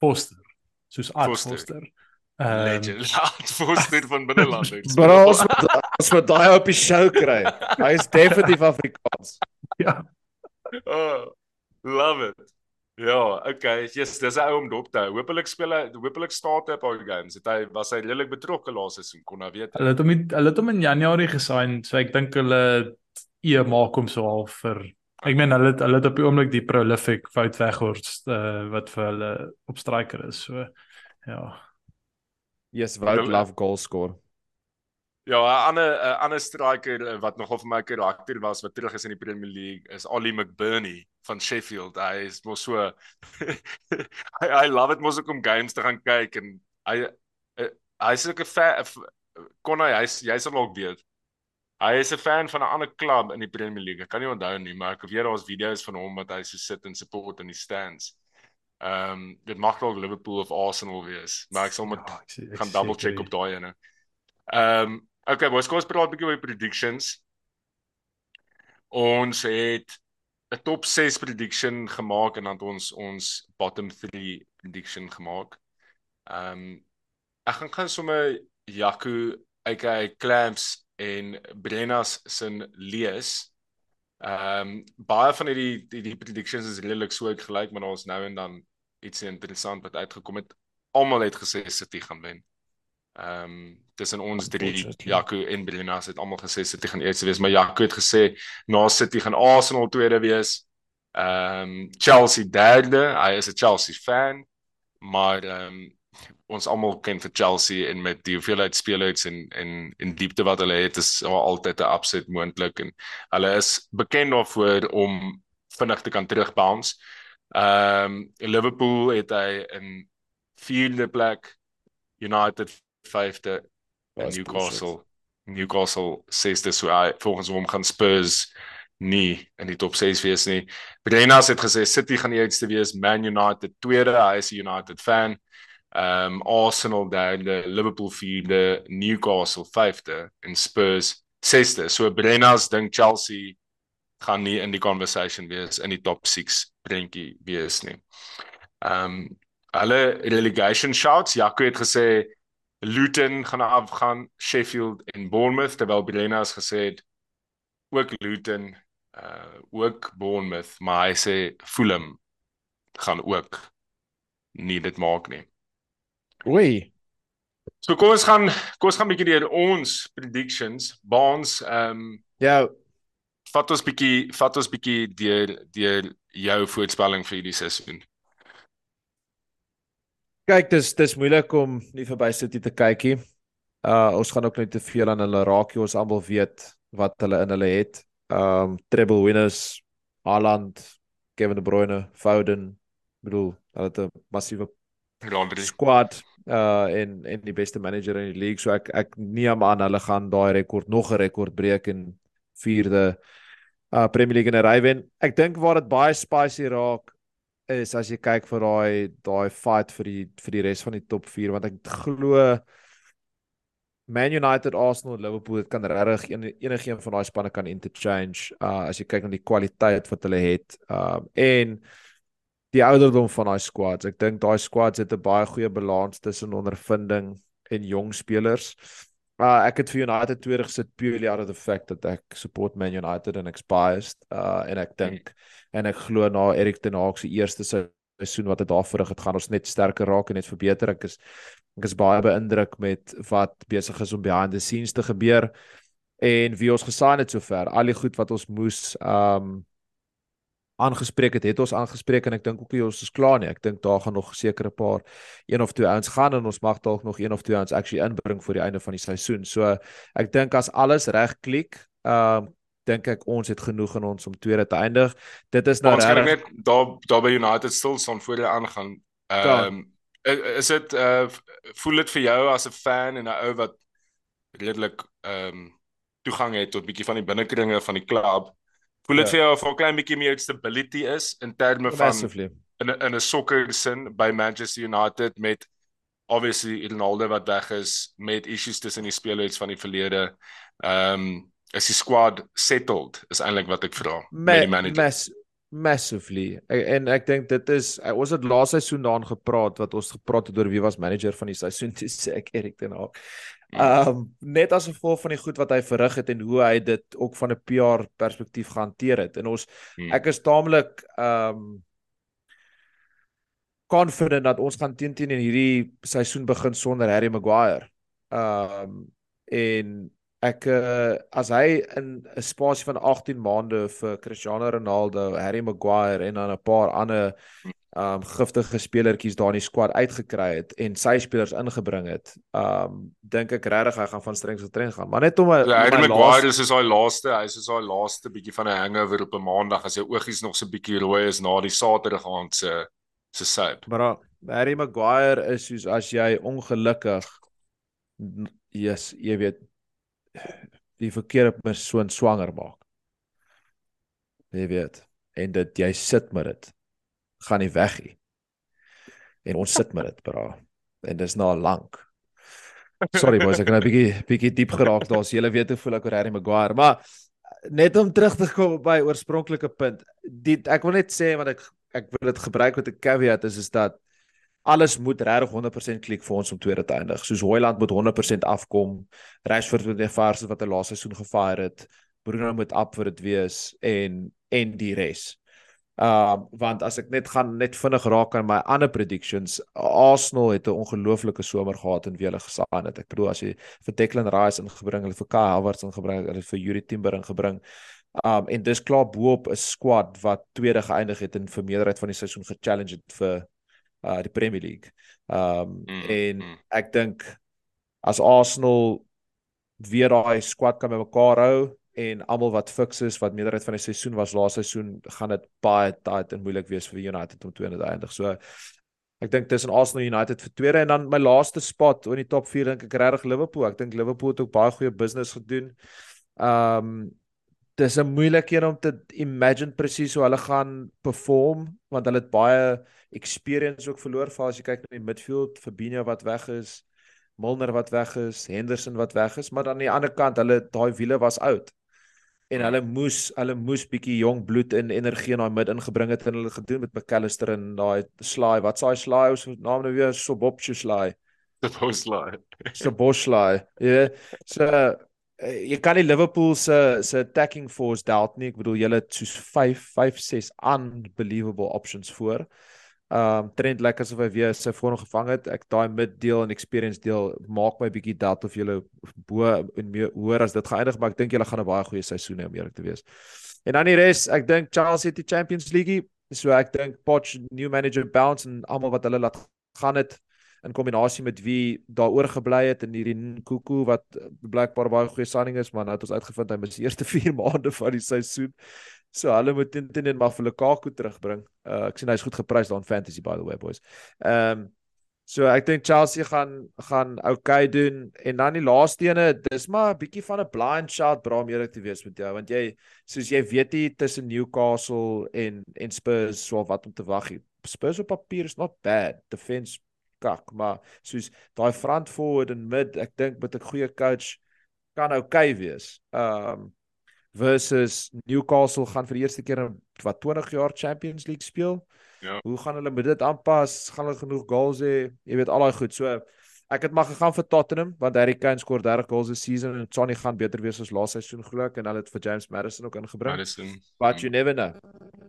Foster. Soos Art Foster. Foster. Um, Legend Lyle Foster van binneland. Maar as as wat daai op die show kry. Hy is definitief Afrikaans. Ja. Oh, love it. Ja, okay. Yes, dis 'n ou om dop te hou. Hoopelik speel hy hoopelik staat hy op al die games. Het hy was hy redelik betrokke laaste seisoen kon nou weet. Hulle het hom hulle het hom in Januarie gesign, so ek dink hulle e maak hom so al vir ek meen hulle het, hulle het op die oomblik die prolific fout weghorst uh, wat vir hulle op striker is. So ja. Yes, Wout love goal score. Ja, 'n ander 'n ander striker eh, wat nogal vir my karakter was wat terug is in die Premier League is Ali McBurney van Sheffield. Hy is mos so I, I love it mos ook om games te gaan kyk en hy uh, hy is ook 'n fan kon hy hy's jy's al ook weet. Hy is 'n fan van 'n ander klub in die Premier League. Ek kan nie onthou nie, maar ek weet daar's video's van hom wat hy so sit en support in die stands. Ehm um, dit mag dalk Liverpool of Arsenal wees, maar ek sal met ja, ek sê, ek gaan double check op daai ene. Ehm um, Okay, boys, kom ons praat 'n bietjie oor predictions. Ons het 'n top 6 prediction gemaak en dan ons ons bottom 3 prediction gemaak. Ehm um, ek gaan gaan sommer Jaco, aka Clamps en Brennas sin lees. Ehm um, baie van hierdie die, die predictions is redelik so gelyk, maar ons nou en dan iets interessant wat uitgekom het. Almal het gesê City gaan wen. Ehm um, tussen ons drie Jaco en Brennas het almal gesê City gaan eerste wees, maar Jaco het gesê na City gaan Arsenal tweede wees. Ehm um, Chelsea derde. Hy is 'n Chelsea fan, maar ehm um, ons almal ken vir Chelsea en met die hoeveelheid spelers en en en diepte wat hulle het is altyd 'n upset moontlik en hulle is bekend daarvoor om vinnig te kan terugbounce. Ehm um, Liverpool het hy in vierde plek, United 5de en Newcastle Newcastle sêste so hy volgens hom gaan Spurs nie in die top 6 wees nie. Brennas het gesê City gaan die uitste wees, Man United tweede, hy is 'n United fan. Ehm um, Arsenal derde, Liverpool vierde, Newcastle vyfde en Spurs sesde. So Brennas dink Chelsea gaan nie in die conversation wees in die top 6 prentjie wees nie. Ehm um, alle relegation shouts, Jaco het gesê Luton gaan afgaan, Sheffield en Bournemouth terwyl Brennas gesê het ook Luton uh ook Bournemouth, maar hy sê Fulham gaan ook nie dit maak nie. Oei. So kom ons gaan kom ons gaan 'n bietjie deur ons predictions. Baans ehm um, ja, vat ons bietjie vat ons bietjie deur deur jou voorspelling vir hierdie seisoen. Kyk, dis dis moeilik om nie verby City te kyk nie. Uh ons gaan ook net te veel aan hulle raak, ons almal weet wat hulle in hulle het. Um treble winners, Haaland, Kevin De Bruyne, Foden, bedoel, hulle het 'n massiewe Landry squad uh en en die beste manager in die league so ek ek neem aan hulle gaan daai rekord nog 'n rekord breek en vierde uh Premier League in 'n ry wen. Ek dink waar dit baie spicy raak is as jy kyk vir daai daai fight vir die vir die res van die top 4 want ek glo Man United, Arsenal, Liverpool, kan regtig en enige een van daai spanne kan interchange uh as jy kyk na die kwaliteit wat hulle het. Um en die ouderdom van daai squads. Ek dink daai squads het 'n baie goeie balans tussen ondervinding en jong spelers. Uh ek het vir United tweede gesit purely out of the fact that ek support Man United and ek's biased. Uh en ek dink en ek glo na Erik ten Hag se eerste seisoen wat dit daar vir het gaan ons net sterker raak en net verbeter. Ek is ek is baie beïndruk met wat besig is om behind the scenes te gebeur en wie ons gesign het sover. Al die goed wat ons moes um aangespreek het, het ons aangespreek en ek dink ook nie ons is klaar nie. Ek dink daar gaan nog seker 'n paar een of twee ouens gaan en ons mag dalk nog een of twee ouens actually inbring vir die einde van die seisoen. So ek dink as alles reg klik, ehm uh, dink ek ons het genoeg in ons om tweede te eindig. Dit is nou reg. Ons net daar daar by United still staan voor die aangaan. Ehm um, is dit uh voel dit vir jou as 'n fan en 'n ou wat redelik ehm um, toegang het tot bietjie van die binnekringe van die klub? Voel dit ja. vir jou of 'n klein bietjie meer stability is in terme van Massively. in in 'n sokker sin by Manchester United met obviously Ronaldo wat weg is met issues tussen die spelers van die verlede. Ehm um, is die squad settled is eintlik wat ek vra Ma met die manager. Mass massively. En ek dink dit is ons het laas seisoen daaraan gepraat wat ons gepraat het oor wie was manager van die seisoen dis ek Erik ten Hag. Ehm um, net as gevolg van die goed wat hy verrig het en hoe hy dit ook van 'n PR perspektief gehanteer het. En ons hmm. ek is taamlik ehm um, confident dat ons gaan teen teen in hierdie seisoen begin sonder Harry Maguire. Ehm um, en ek uh, as hy in 'n spasie van 18 maande vir Cristiano Ronaldo, Harry Maguire en dan 'n paar ander um giftige spelertjies daar in die squad uitgekry het en sy spelers ingebring het. Um dink ek regtig hy gaan van streng tot streng gaan. Maar net om 'n ja, Harry Maguire is hy laaste, hy is hy laaste bietjie van 'n hangover op 'n maandag as sy oogies nog so bietjie rooi is na die Saterdag aand se se soap. Maar Harry Maguire is soos as jy ongelukkig yes, jy weet die verkeerde persoon swanger maak. Jy weet en dit jy sit met dit gaan nie weg nie. En ons sit met dit, bra. En dis nou lank. Sorry boys, ek het nou 'n bietjie bietjie diep geraak daar. Jy weet hoe voel ek oor Harry Maguire, maar net om terug te kom by oorspronklike punt. Die ek wil net sê wat ek ek wil dit gebruik met 'n caveat is is dat alles moet regtig 100% klik vir ons om tweede te eindig. Soos Hoyland moet 100% afkom, Rashford moet vars wat hy laaste seisoen gefire het, Bruno moet op vir dit wees en en die res. Uh want as ek net gaan net vinnig raak aan my ander predictions, Arsenal het 'n ongelooflike somer gehad en wie hulle gesaan het. Ek bedoel as jy vir Declan Rice ingebring, hulle vir Kai Havertz ingebring, hulle vir Yuri Timber ingebring. Um en dis klaar bo-op 'n squad wat tweede geëindig het en vir meerderheid van die seisoen ge-challenge het vir uh die Premier League. Um mm, en mm. ek dink as Arsenal weer daai squad kan bymekaar hou en almal wat fiks is wat meerderheid van die seisoen was laaste seisoen gaan dit baie tight en moeilik wees vir United om tweede te eindig. So ek dink tussen Arsenal en United vir tweede en dan my laaste spot in die top 4 dink ek regtig Liverpool. Ek dink Liverpool het ook baie goeie business gedoen. Um dis 'n moeilike een om te imagine presies hoe hulle gaan perform want hulle het baie experience ook verloor vir as jy kyk na die midfield, Fabinho wat weg is, Milner wat weg is, Henderson wat weg is, maar aan die ander kant hulle daai wiele was oud. En hulle moes hulle moes bietjie jong bloed en energie in daai mid ingebring het en hulle gedoen met McAllister en daai Sly, wat s'aai Sly ons naam nou weer Sobopchu Sly. Soboslai. Soboslai. Ja. So jy kan die Liverpool se se attacking force dalk nie. Ek bedoel julle het soos 5 5 6 unbelievable options voor. Um Trent lekker asof hy weer sy voor hom gevang het. Ek daai mid deel en experience deel maak my bietjie dat of julle bo en meer hoor as dit geëindig, maar ek dink julle gaan 'n baie goeie seisoen hê om eerlik te wees. En dan die res, ek dink Chelsea het die Champions League, so ek dink Poch new manager bounce en almal wat hulle laat gaan het in kombinasie met wie daar oorgebly het in hierdie Kuku wat blykbaar baie goeie signing is, maar nou het ons uitgevind hy mis die eerste 4 maande van die seisoen. So hulle moet teen teen maar vir Lukaku terugbring. Uh ek sien hy's goed geprys daar in fantasy by the way boys. Ehm um, so ek dink Chelsea gaan gaan okay doen en dan die laaste ene dis maar 'n bietjie van 'n blind shot bra om eerlik te wees met jou want jy soos jy weet jy tussen Newcastle en en Spurs so wat om te wag. Spurs op papier is not bad. Defense kak, maar soos daai front forward en mid, ek dink met 'n goeie coach kan okay wees. Um, versus Newcastle gaan vir die eerste keer in wat 20 jaar Champions League speel. Ja. Hoe gaan hulle met dit aanpas? Gaan hulle genoeg goals hê? Jy weet al daai goed. So ek het maar gegaan vir Tottenham want Harry Kane skoor 30 goals 'n season en Sonny gaan beter wees as laaste seisoen glo ek en hulle het vir James Madison ook ingebring. Madison. But you never know.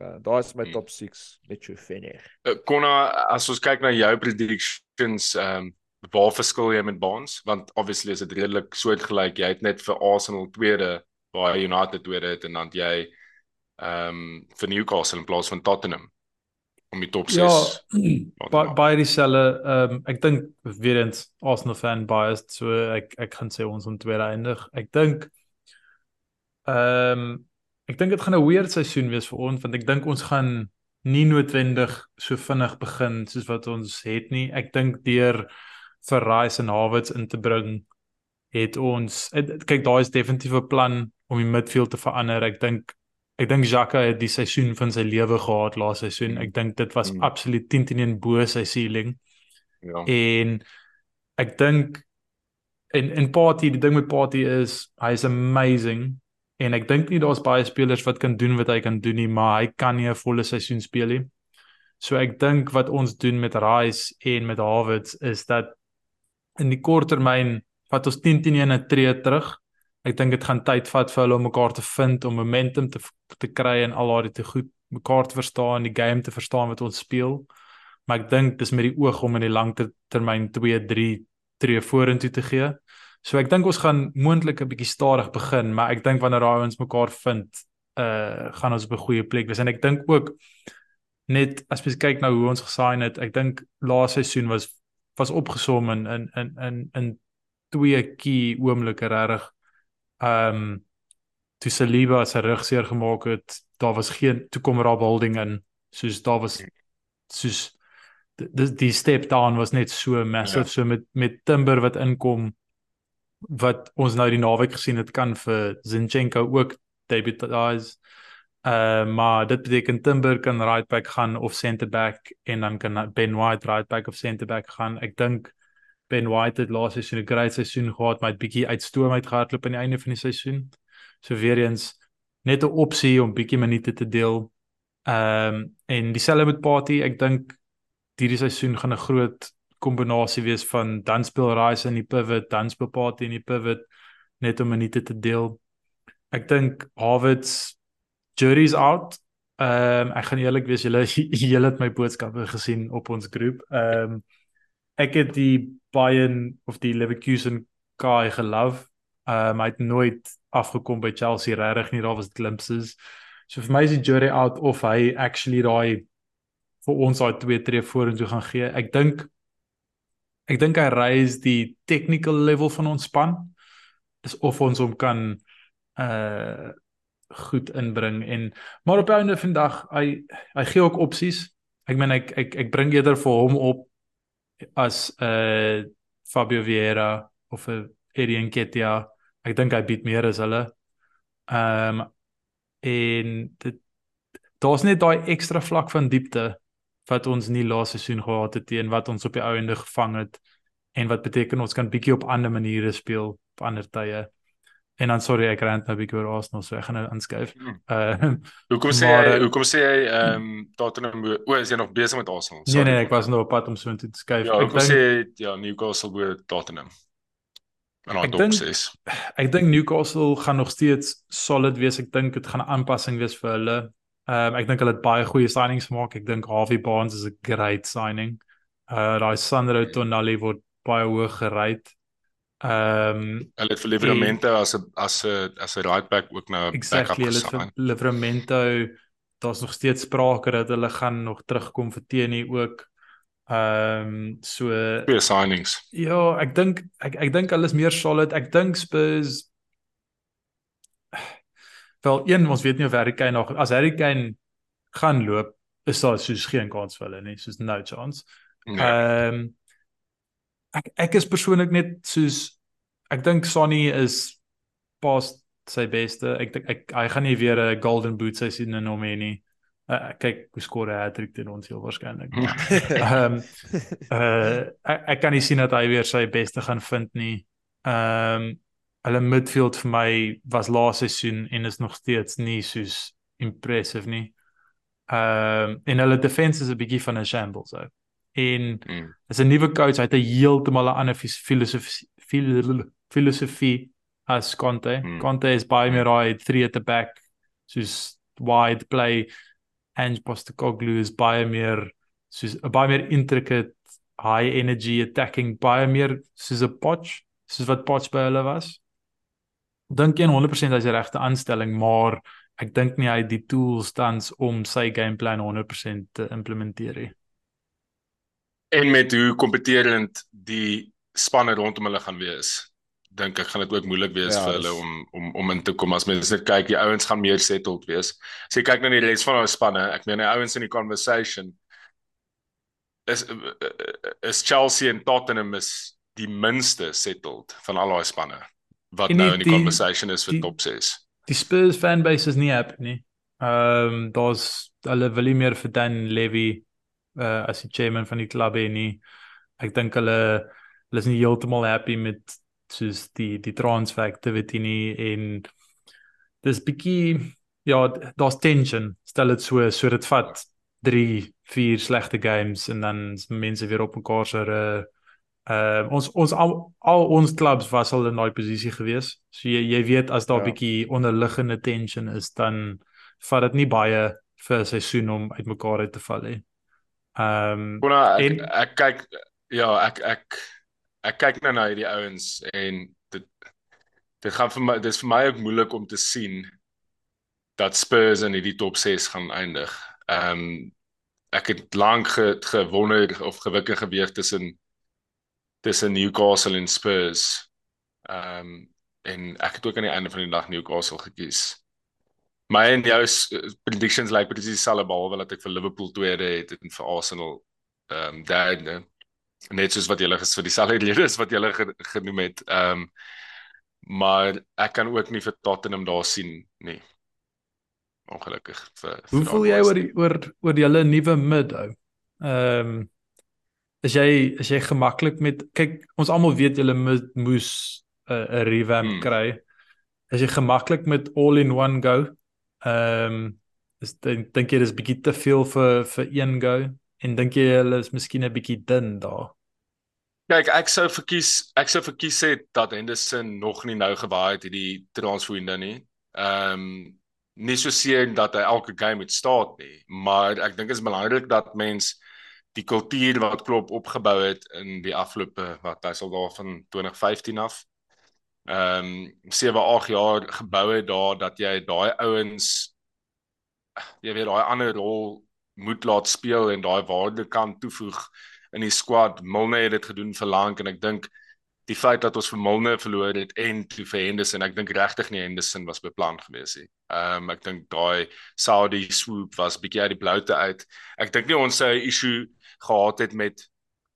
Uh, Daai is my mm. top 6 net so vinnig. Uh, Konna as ons kyk na jou predictions ehm um, waar verskil jy met Bonds want obviously is dit redelik soortgelyk. Jy het net vir Arsenal tweede waar United tweede het en dan jy ehm um, vir Newcastle in plaas van Tottenham om die top 6. Ja, baie dieselfde ehm um, ek dink weer eens Arsenal fan biased so ek ek kan sê ons om tweede eindig. Ek dink ehm um, ek dink dit gaan 'n weird seisoen wees vir ons want ek dink ons gaan nie noodwendig so vinnig begin soos wat ons het nie. Ek dink deur vir Rice en Havertz in te bring het ons het, kyk daar is definitief 'n plan om die midfield te verander. Ek dink ek dink Xhaka het die seisoen van sy lewe gehad laaste seisoen. Ek dink dit was mm. absoluut 10 teen 1 bo sy ceiling. Ja. En ek dink en en Party, die ding met Party is hy is amazing en ek dink nie daar's baie spelers wat kan doen wat hy kan doen nie, maar hy kan nie 'n volle seisoen speel nie. So ek dink wat ons doen met Rice en met Havertz is dat in die kort termyn vat ons 10 teen 1 'n tree terug ek dink dit gaan tyd vat vir hulle om mekaar te vind om momentum te te kry en al daai te goed mekaar te verstaan, die game te verstaan wat ons speel. Maar ek dink dis met die oog om in die langtermyn 2, 3 tree vorentoe te gee. So ek dink ons gaan moontlik 'n bietjie stadig begin, maar ek dink wanneer daai ons mekaar vind, uh gaan ons op 'n goeie plek wees. En ek dink ook net as jy kyk na hoe ons gesign het, ek dink laaste seisoen was was opgesom in in in in in twee key oomblikke regtig ehm um, toe Saliba sy rug seer gemaak het, daar was geen toekomrap holding in soos daar was soos die die step down was net so massive ja. so met met Timber wat inkom wat ons nou die naweek gesien het kan vir Zinchenko ook debutize uh maar dit beteken Timber kan right back gaan of center back en dan kan Ben White right back of center back gaan ek dink Ben White het laas seisoen 'n great seisoen gehad, maar het bietjie uitstoom uitgehardloop aan die einde van die seisoen. So weer eens net 'n opsie om bietjie minute te deel. Ehm um, en dieselfde met Party, ek dink hierdie seisoen gaan 'n groot kombinasie wees van dan speel Rice in die pivot, dan speel Party in die pivot net om minute te deel. Ek dink Havertz jury's out. Ehm um, ek gaan eerlik wees, julle julle het my boodskappe gesien op ons groep. Ehm um, ek het die Bayern of die Leverkusen guy gelove. Um hy het nooit afgekom by Chelsea regtig nie. Daar was glimpses. So vir my is die jury out of hy actually daai vir ons daai twee tree vorentoe gaan gee. Ek dink ek dink hy raise die technical level van ons span. Dis of ons hom kan uh goed inbring en maar op 'n einde van dag hy hy gee ook opsies. Ek meen ek ek ek bring eerder vir hom op as 'n uh, Fabio Vieira of 'n Eddie Nketiah. Ek dink hy bied meer as hulle. Ehm um, en dit daar's net daai ekstra vlak van diepte wat ons nie laaste seisoen gehad het teen wat ons op die ou ende gevang het en wat beteken ons kan bietjie op ander maniere speel op ander tye. En dan sorry ek rant nou bietjie oor Arsenal so ek gaan nou aanskuif. Hmm. Uh Hoekom sê maar, hy eh, hoekom sê hy ehm um, Tottenham o, is hy nog besig met Arsenal? nee nee, ek was nou op pad om so intoe te skuif. Ja, ek dink sê ja Newcastle oor Tottenham? En dan top 6. ek dink Newcastle gaan nog steeds solid wees. Ek dink dit gaan 'n aanpassing wees vir hulle. Ehm um, ek dink hulle het baie goeie signings gemaak. Ek dink Harvey Barnes is 'n great signing. Uh daai Sandro Tonali word baie hoog gerate. Ehm um, Hulle het vir Livramento as 'n as 'n as 'n right back ook nou 'n exactly backup hulle het vir gesign. Livramento daar's nog steeds sprake dat hulle gaan nog terugkom vir Tierney ook. Ehm um, so Twee signings. Ja, ek dink ek ek dink hulle is meer solid. Ek dink Spurs wel een ons weet nie of Harry Kane nog as Harry Kane gaan loop, is daar soos geen kans vir hulle nie, soos no chance. Nee. Ehm ek ek is persoonlik net soos ek dink Sonny is pas sy beste. Ek dink ek hy gaan nie weer 'n golden boot seisoen in hom hê nie. Uh, kyk hoe skoor hy hattrick teen ons heel waarskynlik. Ehm uh ek, ek kan nie sien dat hy weer sy beste gaan vind nie. Ehm um, hulle midfield vir my was laaste seisoen en is nog steeds nie soos impressive nie. Ehm um, en hulle defense is 'n bietjie van 'n shambles ou. En Mm. is 'n nuwe coach, hy het 'n heeltemal 'n ander filosofie fil- filosofie as Conte. Hmm. Conte is baie meer daai 3 at the back soos wide play and Postecoglou is baie meer soos 'n baie meer intricate high energy attacking baie meer soos 'n Poch, soos wat Poch by hulle was. Dink jy 100% hy's die regte aanstelling, maar ek dink nie hy het die tools tans om sy gameplan 100% te implementeer nie. En met hoe kompeterend die spanne rondom hulle gaan wees, dink ek gaan dit ook moeilik wees Ja, vir hulle om om om in te kom as mense net kyk die ouens gaan meer settled wees. As jy kyk na die res van hulle spanne, ek meen die ouens in die conversation is is Chelsea en Tottenham is die minste settled van al daai spanne wat En nou nie in die, die- conversation is vir die- top 6. Die Spurs fanbase is nie happy nie. Ehm um, daar's hulle wil nie meer vir Dan Levy uh as die chairman van die klub hê nie. Ek dink hulle hulle is nie heeltemal happy met soos die die transfer activity nie en dis bietjie ja, daar's tension. Stel dit so, so dit vat 3, 4 slegte games en dan is mense weer op mekaar se uh uh, ons ons al, al ons clubs was al in daai posisie gewees. So jy jy weet as daar 'n Ja. bietjie onderliggende tension is dan vat dit nie baie vir 'n seisoen om uitmekaar uit te val nie. Ehm um, Bona ek, En- ek kyk ja, ek ek ek kyk nou na hierdie ouens en dit dit gaan vir my dis vir my ook moeilik om te sien dat Spurs in hierdie top 6 gaan eindig. Ehm um, ek het lank ge, gewonder of gewikke geweeg tussen tussen Newcastle en Spurs. Ehm um, en ek het ook aan die einde van die dag Newcastle gekies. My en jou s- predictions lyk like, presies dieselfde behalwe dat ek vir Liverpool tweede het en vir Arsenal ehm um, derde. Net soos wat julle ges vir dieselfde redes wat julle ge, genoem het. Ehm um, maar ek kan ook nie vir Tottenham daar sien nie. Ongelukkig vir, vir hoe voel jy oor die, oor oor julle nuwe mid ou? Ehm um, is jy is jy gemaklik met kyk ons almal weet julle moes 'n uh, revamp Hmm. kry. Is jy gemaklik met all in one go? Ehm um, is dink dink jy dis bietjie te veel vir vir een go en dink jy hulle is miskien 'n bietjie dun daar? Kyk, ek sou verkies ek sou verkies het dat Henderson nog nie nou gewaai het hierdie transferwindow nie. Ehm um, nie so seer dat hy elke game moet staan nie, maar ek dink dit is belangrik dat mens die kultuur wat Klopp opgebou het in die afgelope wat hy sal daar van 2015 af ehm um, 7 8 jaar gebou het daar dat jy daai ouens jy weet daai ander rol moet laat speel en daai waarde kan toevoeg in die squad. Milne het dit gedoen vir lank en ek dink die feit dat ons vir Milne verloor het en toe vir Henderson, ek dink regtig nie Henderson was beplan gewees nie. Ehm um, ek dink daai Saudi swoop was bietjie uit die bloute uit. Ek dink nie ons sou 'n issue gehad het met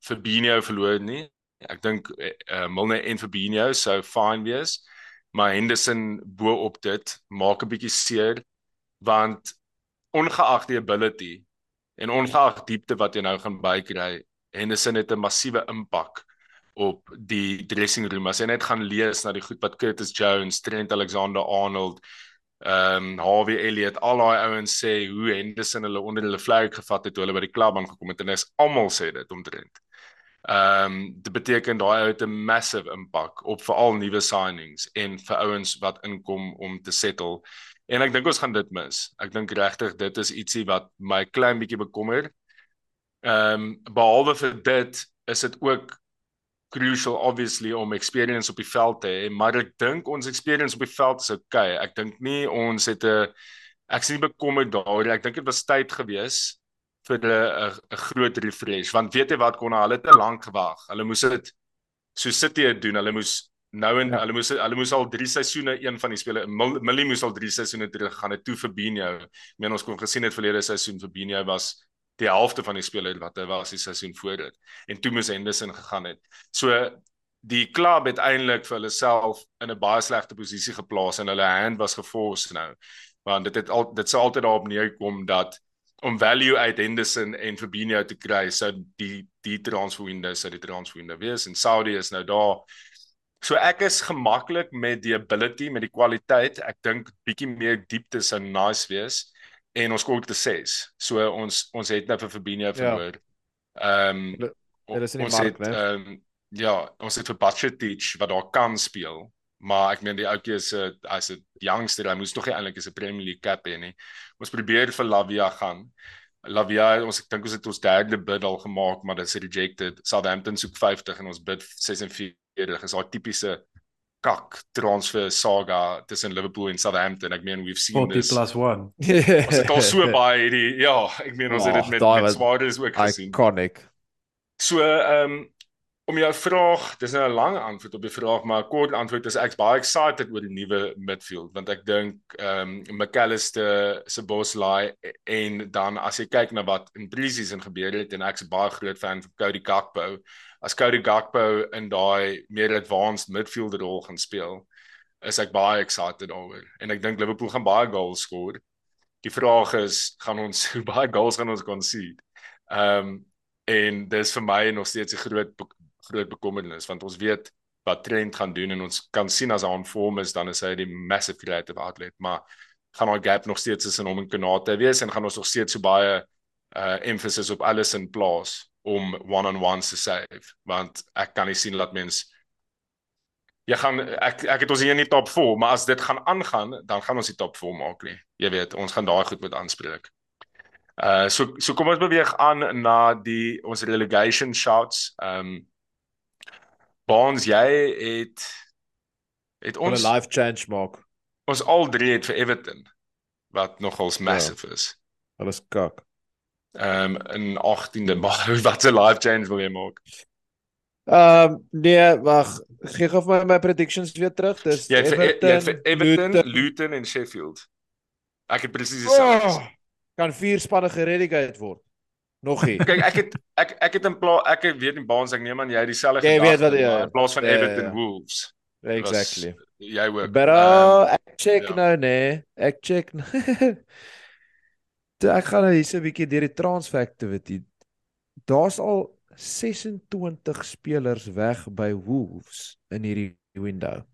Fabinho verloor nie. Ek dink uh, Milne en Fabinho sou fine wees, maar Henderson bo op dit maak 'n bietjie seer want ongeag die ability en ongeag diepte wat jy nou gaan bykry, Henderson het 'n massiewe impak op die dressing room. As jy net gaan lees na die goed wat Curtis Jones, Trent Alexander-Arnold, ehm um, Harvey Elliott, al daai ouens sê hoe Henderson hulle onder hulle vlerk gevat het toe hulle by die klub aangekom het en dis almal sê dit omtrent. Ehm um, dit beteken daai ou het 'n massive impak op veral nuwe signings en vir ouens wat inkom om te settle. En ek dink ons gaan dit mis. Ek dink regtig dit is ietsie wat my klein bietjie bekommer. Ehm um, behalwe vir dit is dit ook crucial obviously om experience op die veld te hê, maar ek dink ons experience op die veld is okay. Ek dink nie ons het 'n ek sien bekommer daar. Ek dink dit was tyd gewees vir 'n 'n groot refresh want weet jy wat kon hulle te lank gewag. Hulle moes dit so City het doen. Hulle moes nou en ja. hulle moes hulle moes al 3 seisoene een van die spelers Millie moes al 3 seisoene terug gaan het toe vir Binho. Ek meen ons kon gesien het verlede seisoen vir Binho was die helfte van die spelers wat hy was die seisoen voor dit en toe moes Henderson gegaan het. So die klub het eintlik vir hulle self in 'n baie slegte posisie geplaas en hulle hand was geforce nou. Want dit het al dit sou altyd daarop neerkom dat om value uit Henderson en Fabinho te kry sou die die transfer window sou die transfer window wees en Saudi is nou daar. So ek is gemaklik met die ability, met die kwaliteit. Ek dink bietjie meer diepte sou nice wees en ons kom te 6. So ons ons het nou vir Fabinho ja. verloor. Ehm um, ons het ehm um, ja, ons het vir Bachetic wat daar kan speel, maar ek meen die ouetjie is 'n as 'n youngster, hy moes tog eintlik is 'n Premier League cap hê nie. Ons probeer vir Lavia gaan. Lavia, ons ek dink ons het ons derde bid al gemaak, maar dit is rejected. Southampton soek 50 en ons bid 46. Dis daai tipiese kak transfer saga tussen Liverpool en Southampton. Ek meen we've seen 40 this. 40 plus 1. Ons het al so baie hierdie ja, ek meen ons oh, het dit met met Swarters ook gesien. Iconic. So ehm um, om jou vraag, dis nou 'n lang antwoord op die vraag, maar 'n kort antwoord is ek's baie excited oor die nuwe midfield want ek dink ehm um, McAllister se Bosley en dan as jy kyk na wat in pre-season gebeur het en ek's baie groot fan van Cody Gakpo as Cody Gakpo in daai meer advanced midfielder rol gaan speel, is ek baie excited daaroor. En ek dink Liverpool gaan baie goals skoor. Die vraag is, gaan ons hoe baie goals gaan ons concede? Ehm um, en dis vir my nog steeds 'n groot groot bekommernis want ons weet wat Trent gaan doen en ons kan sien as hy on form is dan is hy die massive creative outlet, maar gaan daai gap nog steeds tussen hom en Konate wees en gaan ons nog steeds so baie uh emphasis op alles in plaas om one-on-ones te save want ek kan nie sien dat mens jy gaan ek ek het ons hier in die top 4 maar as dit gaan aangaan dan gaan ons die top 4 maak nie jy weet ons gaan daai goed moet aanspreek. Uh so so kom ons beweeg aan na die ons relegation shots. Um Bonds jy het het ons 'n life change maak. Ons al drie het vir Everton wat nogals ja. massive ja. is. Hulle is kak ehm um, in 18de maar wat 'n life change wil jy maak? Ehm um, nee, wag, gee gou vir my my predictions weer terug. Dis jy vir Everton, vir Everton, Luton, Luton en Sheffield. Ek het presies dieselfde. Oh, kan vier spanne geredigate word. Nog nie. Kyk, ek het ek ek het in plaas ek weet nie baans ek neem aan jy dieselfde gedagte. Jy weet wat jy in plaas van yeah, Everton yeah. Wolves. Exactly. Was, jy ook. Maar um, ek check ja. nou nee. Ek check. Nou. Toe ek gaan nou hier so 'n bietjie deur die transfactivity. Daar's al 26 spelers weg by Wolves in hierdie window.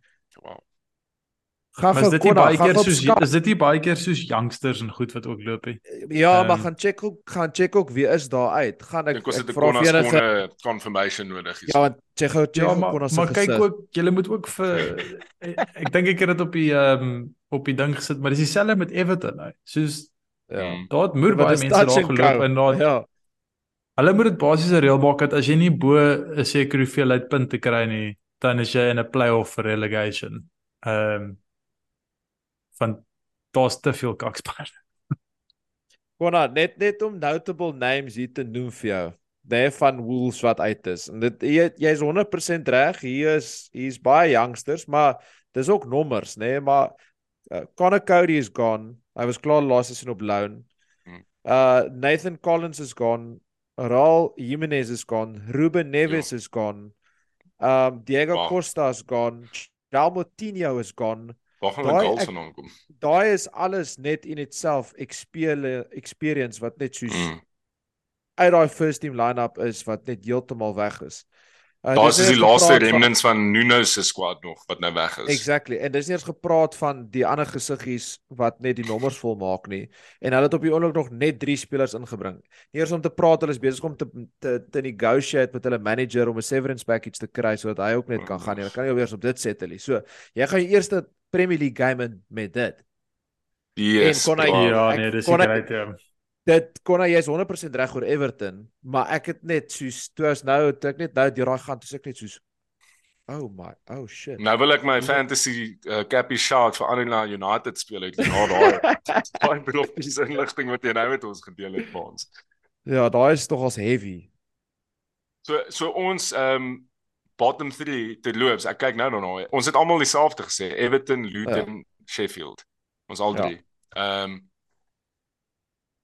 Gaan is dit nie baie keer soos skap. is dit nie baie keer soos youngsters en goed wat ook loop nie. Ja, um, maar gaan check ook gaan check ook wie is daar uit. Gaan ek, ek vra vir enige confirmation nodig is. Ja, want check out check ja, maar, maar kyk ook, jy moet ook vir ek dink ek het dit op die ehm um, op die ding gesit, maar dis dieselfde met Everton nou. Soos Ja. Mm. Daar het moer baie mense daar geloop en daar ja. Hulle moet dit basies 'n reël maak dat as jy nie bo 'n sekere hoeveelheid punte kry nie, dan is jy in 'n play-off vir relegation. Ehm um, van daar's te veel kakspar. Konna net net om notable names hier te noem vir jou. nee van Wolves wat uit is. En dit jy jy's 100% reg. Hier is hier's baie youngsters, maar dis ook nommers, nê, nee, maar uh, Connor Cody is gone. Hy was klaar laas seisoen op loan. Hmm. Uh Nathan Collins is gone. Raul Jimenez is gone. Ruben Neves ja. is gone. Um Diego wow. Costa is gone. Dalmotinho is gone. Waar gaan die goals vandaan kom? Daai is alles net in itself experience wat net soos mm. uit daai first team line-up is wat net heeltemal weg is. Uh, Daar is die laaste remnants van, van Nuno se squad nog wat nou weg is. Exactly. En dis nie eens gepraat van die ander gesiggies wat net die nommers vol maak nie. En hulle het op die oomblik nog net 3 spelers ingebring. Nie eers om te praat, hulle is besig om te te, te negotiate met hulle manager om 'n severance package te kry sodat hy ook net kan gaan. Hulle kan nie alweer op dit settle nie. So, jy gaan jou eerste Premier League game met dit. Yes, en kon hy ja, nee, dis reg ja. Dit kon hy is 100% reg oor Everton, maar ek het net soos toe as nou toe ek net nou deur daai gaan, toe ek net soos Oh my, oh shit. Nou wil ek my fantasy uh, cappy shout vir Anila United speel uit na daai. Daai beloftes inligting wat jy nou met ons gedeel het vir ons. Ja, daai is tog as heavy. So so ons ehm um, bottom 3 te loops. Ek kyk nou daarna. Nou, ons het almal dieselfde gesê. Everton, Luton, ja. Sheffield. Ons al drie. Ja. Ehm ja. um,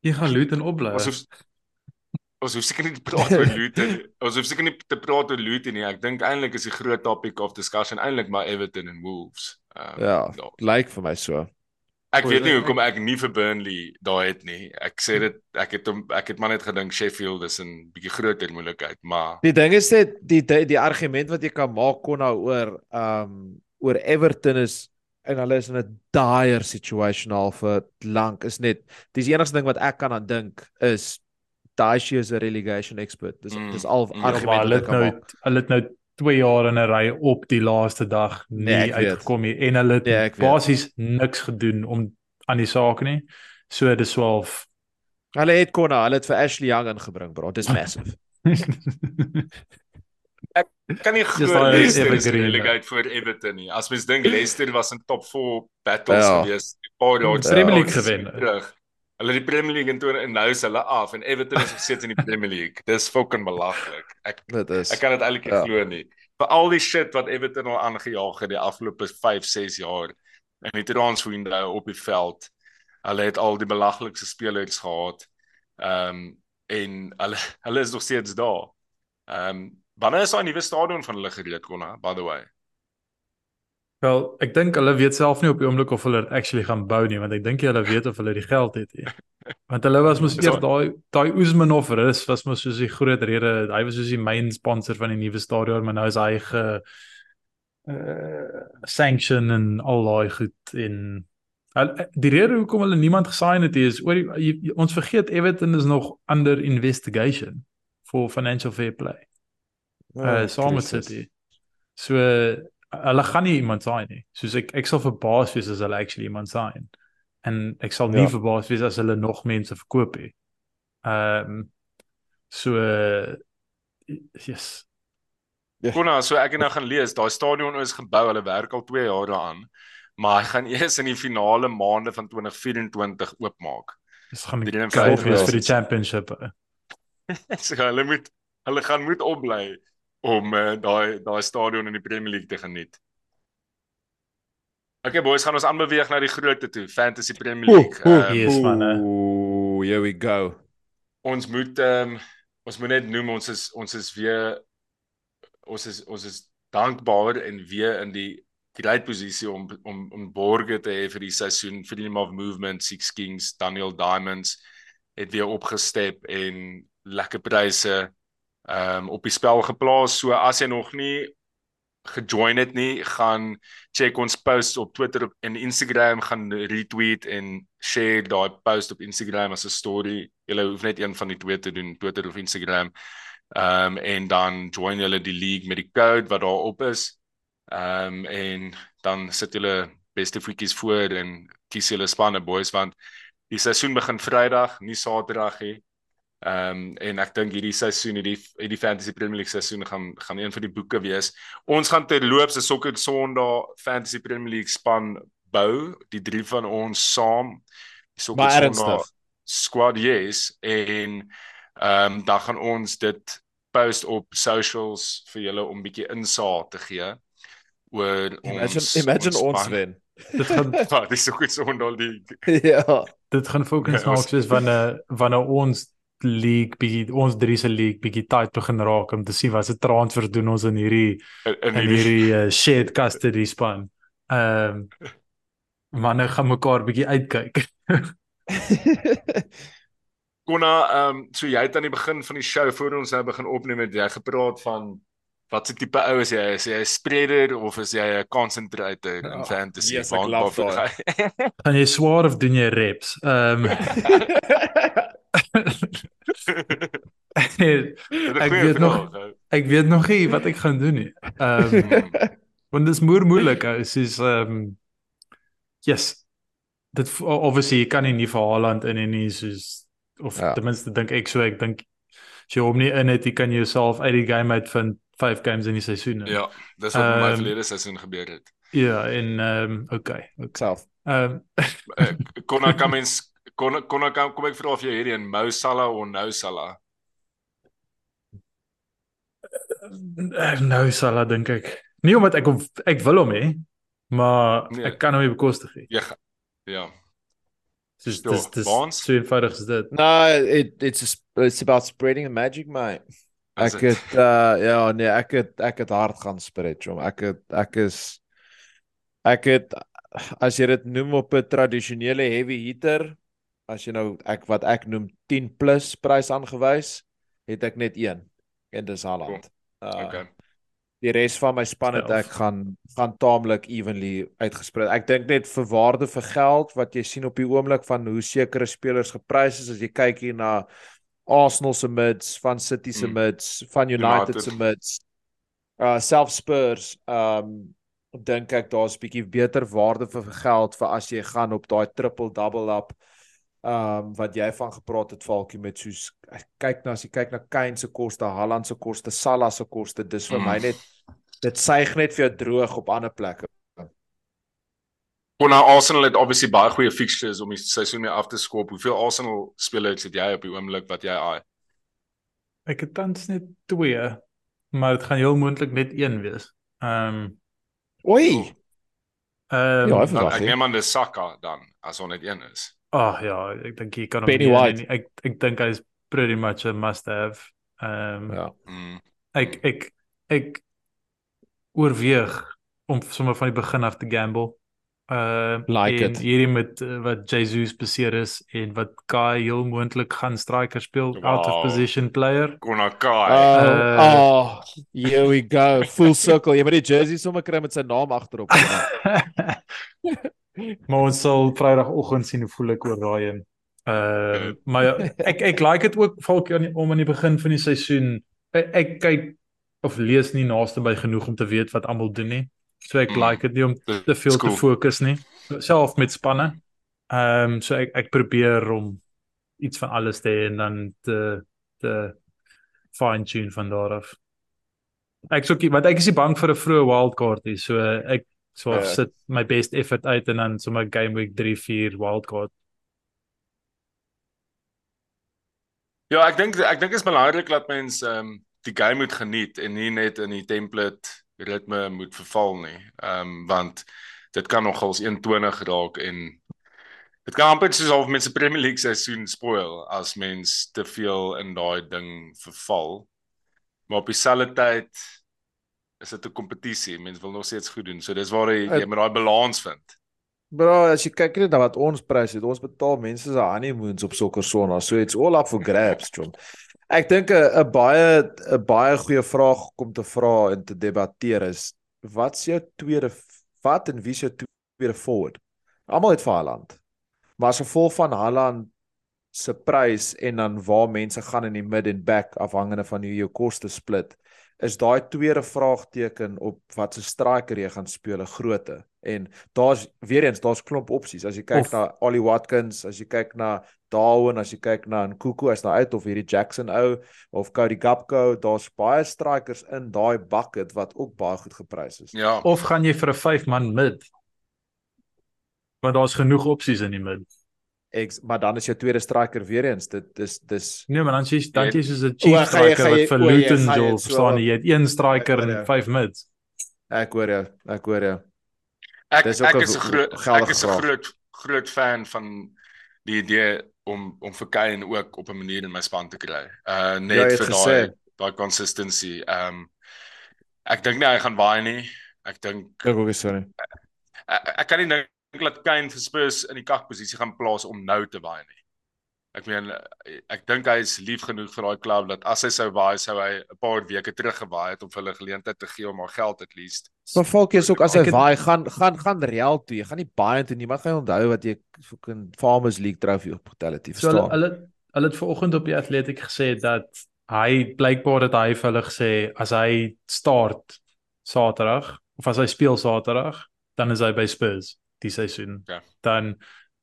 Jy gaan Luton opbly. Ons hoef Ons hoef seker nie te praat oor Luton. Ons hoef seker nie te praat oor Luton nie. Ek dink eintlik is die groot topic of discussion eintlik maar Everton en Wolves. Um, ja, lyk vir my so. Ek weet nie hoekom ek nie vir Burnley daai het nie. Ek sê dit ek het hom ek het maar net gedink Sheffield is 'n bietjie groter moeilikheid, maar Die ding is net die die, die argument wat jy kan maak kon nou oor um oor Everton is en hulle is in 'n dire situation al vir lank is net dis enigste ding wat ek kan aan dink is Dashi is 'n relegation expert. Dis mm, dis al mm, argument wat ek kan nou. Hulle het nou 2 jaar in 'n ry op die laaste dag nie nee, uitgekom nie en hulle het nee, basies niks gedoen om aan die saak nie. So dis 12. Hulle het konna, hulle het vir Ashley Young ingebring, bro. Dit is massive. ek kan nie glo Leicester is relegate vir Everton nie. As mens dink Leicester was in top 4 battles ja. gewees, die paar jaar Premier League gewen. Hulle het die Premier League en toe en nou is hulle af en Everton is gesit in die Premier League. Dis fucking belaglik. Ek dit is. Ek kan dit eintlik nie ja. glo nie. Vir al die shit wat Everton al aangejaag het die afgelope 5, 6 jaar en die transfer window op die veld. Hulle het al die belaglikste spelers gehad. Ehm um, en hulle hulle is nog steeds daar. Ehm um, wanneer is daai nuwe stadion van hulle gereed kon, by the way? Wel, ek dink hulle weet self nie op die oomblik of hulle dit actually gaan bou nie, want ek dink hulle weet of hulle die geld het nie. Want hulle was mos eers daai daai Usmanov rus was mos soos die groot rede, hy was soos die main sponsor van die nuwe stadion, maar nou is hy ge uh sanction en al daai goed en die rede hoekom hulle niemand gesign het is oor ons vergeet Everton is nog under investigation for financial fair play. Oh, uh Salmon City. So hulle gaan nie iemand sign nie. Soos ek ek sal verbaas wees as hulle actually iemand sign. En ek sal nie ja. verbaas wees as hulle nog mense verkoop nie. Ehm um, so uh, yes. Ja. Kona, so ek het nou gaan lees, daai stadion is gebou, hulle werk al 2 jaar daaraan, maar hy gaan eers in die finale maande van 2024 oopmaak. Dis gaan die wees vir die championship. so hulle moet hulle gaan moet opbly om uh, daai daai stadion in die Premier League te geniet. Okay boys, gaan ons aanbeweeg na die grootte toe, Fantasy Premier League. Ooh, ooh, um, yes man. Ooh, here we go. Ons moet ehm um, ons moet net noem ons is ons is weer ons is ons is dankbaar en weer in die great posisie om om om borge te hê vir die seisoen Freedom of Movement Six Kings Daniel Diamonds het weer opgestep en lekker pryse ehm um, op die spel geplaas. So as jy nog nie gejoin het nie, gaan check ons posts op Twitter en Instagram, gaan retweet en share daai post op Instagram as 'n story. Jy hoef net een van die twee te doen, Twitter of Instagram. Ehm um, en dan join julle die league met die code wat daar op is. Ehm um, en dan sit julle beste voetjies voor en kies julle spanne boys want die seisoen begin Vrydag, nie Saterdag nie. Ehm um, en ek dink hierdie seisoen hierdie hierdie Fantasy Premier League seisoen gaan gaan een van die boeke wees. Ons gaan terloops 'n sokker Sondag Fantasy Premier League span bou, die drie van ons saam. Die sokker Sondag squad yes en Ehm um, dan gaan ons dit post op socials vir julle om bietjie insaag te gee oor Imagine ons imagine ons ons wen. Dit gaan Wat is so goed so onder die ja. dit gaan fokus Ja, ons- soos wanneer wanneer ons league bietjie ons drie se league bietjie tight begin raak om te sien wat se transfers doen ons in hierdie in, in in hierdie hierdie uh, shared custody span. Ehm um, manne gaan mekaar bietjie uitkyk. Konna ehm um, so jy het aan die begin van die show voor ons nou begin opneem het jy gepraat van wat se tipe ou is jy? Is jy 'n spreader of is jy 'n concentrator in Ja, fantasy? yes, ek love daai. Gaan jy swaar of doen jy reps? Ehm Dit ek weet nog ek weet nog nie wat ek gaan doen nie. Ehm um, want dit is moer moeilik. Dit is ehm um, yes. Dit obviously jy kan nie nie vir Haaland in en nie soos of Ja. ja. ten minste dink ek so ek dink as jy hom nie in het, jy kan jouself uit die game uitvind 5 games in die seisoen. Ja, dis wat met my Ehm, verlede seisoen gebeur het. Ja, en ehm um, okay. okay. self. Ehm Uh, Konna kan mens Konna Konna kan kom ek vra of jy hierdie een Mo Salah of Nou Salah? um, nou sal ek dink ek. Nie omdat ek hom ek wil hom hê, maar Nee. ek kan hom nie bekostig nie. Ja. Ja. Dis dis Baans? so eenvoudig is dit. No, it it's a, it's about spreading the magic, mate. Is Ek dit? het uh ja, nee, ek het ek het hard gaan spread, jom. Ek het ek is ek het as jy dit noem op 'n tradisionele heavy hitter, as jy nou ek wat ek noem 10 plus prys aangewys, het ek net een en dis Haaland. Uh Okay. die res van my span het ek gaan gaan taamlik evenly uitgespreid. Ek dink net vir waarde vir geld wat jy sien op die oomblik van hoe sekere spelers geprys is as jy kyk hier na Arsenal se mids, van City se Mm. mids, van United, United. se mids. Uh self Spurs, um dink ek daar's bietjie beter waarde vir geld vir as jy gaan op daai triple double up um wat jy van gepraat het Falkie met soos kyk na as jy kyk na Kane se koste, Haaland se koste, Salah se koste, dis vir Mm. my net dit suig net vir jou droog op ander plekke. Konna Arsenal het obviously baie goeie fixtures om die seisoen mee af te skop. Hoeveel Arsenal spelers het jy op die oomblik wat jy aai? Ek het tans net 2, maar dit gaan heel moontlik net een wees. Ehm um, Oei. ehm Ja, um, ek Dan, verwag ek neem aan dis Saka dan as ons net een is. ag ja, ek dink jy kan hom Benny nie- White. nie- Ek ek dink hy's pretty much a must have. Ehm um, Ja. Mm. ek ek ek oorweeg om sommer van die begin af te gamble. Uh Like en it. hierdie met uh, wat Jesus beseer is en wat Kai heel moontlik gaan striker speel out Wow. of position player. Konna Kai. Oh, Uh, oh, here we go. Full circle. Jy moet die jersey sommer kry met sy naam agterop. maar ons sal Vrydagoggend sien hoe voel ek oor daai een. Ehm uh, maar ja, ek ek like dit ook valk om aan die begin van die seisoen. Ek, ek kyk of lees nie naaste by genoeg om te weet wat almal doen nie. So ek Mm. like dit nie om te veel te cool. fokus nie. Self met spanne. Ehm um, so ek ek probeer om iets van alles te hê en dan te te fine tune van daar af. Ek sou want ek is nie bang vir 'n vroeë wildcard nie. So ek so Ja. sit my best effort uit en dan sommer game week 3 4 wildcard. Ja, ek dink ek dink is belangrik dat mens ehm um, die game moet geniet en nie net in die template ritme moet verval nie. Ehm um, want dit kan nogals 120 raak en dit kan amper soos of mense Premier League seisoen spoil as mens te veel in daai ding verval. Maar op dieselfde tyd is dit 'n kompetisie. Mense wil nog steeds goed doen. So dis waar jy, jy moet daai balans vind. Bro, as jy kyk net na wat ons prys het, ons betaal mense se honeymoons op sokker sonna. So it's all up for grabs, John. Ek dink 'n baie 'n baie goeie vraag om te vra en te debatteer is wat's jou tweede wat en wie jou tweede forward? Almal het vir Haaland. Maar as gevolg van Haaland se prys en dan waar mense gaan in die mid en back afhangende van hoe jou koste split, is daai tweede vraagteken op wat se striker jy gaan speel 'n grootte. En daar's weer eens daar's klomp opsies. As jy kyk Of- na Ollie Watkins, as jy kyk na Darwin, as jy kyk na Nkuku as nou uit of hierdie Jackson ou of Cody Gakpo, daar's baie strikers in daai bucket wat ook baie goed geprys is. Ja. Of gaan jy vir 'n 5 man mid? Want daar's genoeg opsies in die mid. Ek maar dan is jou tweede striker weer eens. Dit dis dis Nee, maar dan sê dan Ja. jy soos 'n chief jy- striker wat vir jy Luton so- verstaan jy, het een striker en jou. vyf mids. ek hoor jou. Ek hoor jou. Ek ook ek is 'n groot ek is 'n groot groot fan van die idee om om vir Kane ook op 'n manier in my span te kry. Uh Ja, net het vir daai daai consistency. Ehm ek dink nie hy gaan waai nie. Ek dink Ek ook is sorry. ek, ek kan nie dink dat Kane vir Spurs in die kakposisie gaan plaas om nou te waai nie. Ek meen ek dink hy is lief genoeg vir daai klub dat as hy sou waai sou hy 'n paar weke terug gewaai het om vir hulle geleentheid te gee om haar geld at least. Maar Falkie is ook as hy het- waai gaan gaan gaan Real toe. Jy gaan nie baie toe nie, maar gaan jy onthou wat jy fucking Farmers League trofee opgetel het, jy So hulle verstaan? hulle hulle het vanoggend op die Atletiek gesê dat hy blykbaar dat hy vir hulle gesê as hy start Saterdag of as hy speel Saterdag, dan is hy by Spurs die seisoen. Ja. Dan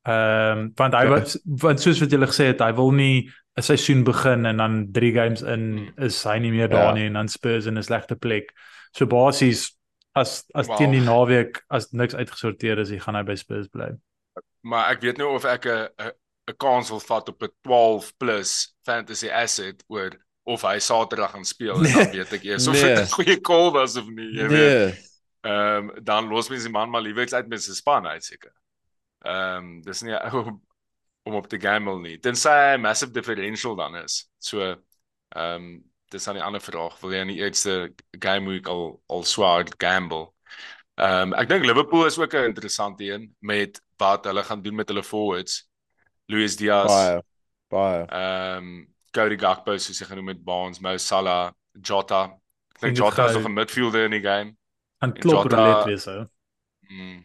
ehm um, want hy Ja. wat want soos wat julle gesê het, hy wil nie 'n seisoen begin en dan 3 games in is hy nie meer daar Ja. nie en dan Spurs in 'n slegte plek. So basies as as Wel. teen die naweek as niks uitgesorteer is, hy gaan hy by Spurs bly. maar ek weet nie of ek 'n 'n kans wil vat op 'n 12 plus fantasy asset oor of hy Saterdag gaan speel en dan weet ek eers of dit Nee. 'n goeie call was of nie, jy weet. Nee. Ehm dan los mens die man maar liewer uit met sy span uit seker. Ehm dis nie om, om op te gamble nie. Tensy hy 'n massive differential dan is. So ehm dis dan die ander vraag. Wil jy in die eerste game week al al swaar gamble? Ehm um, ek dink Liverpool is ook 'n interessante een met wat hulle gaan doen met hulle forwards. Luis Diaz, Baie. Baie. ehm um, Cody Gakpo soos jy genoem het, Barnes, Mo Salah, Jota. Ek dink Jota is nog 'n midfielder in die game. En klop Jota- roulette wees ou. Mm.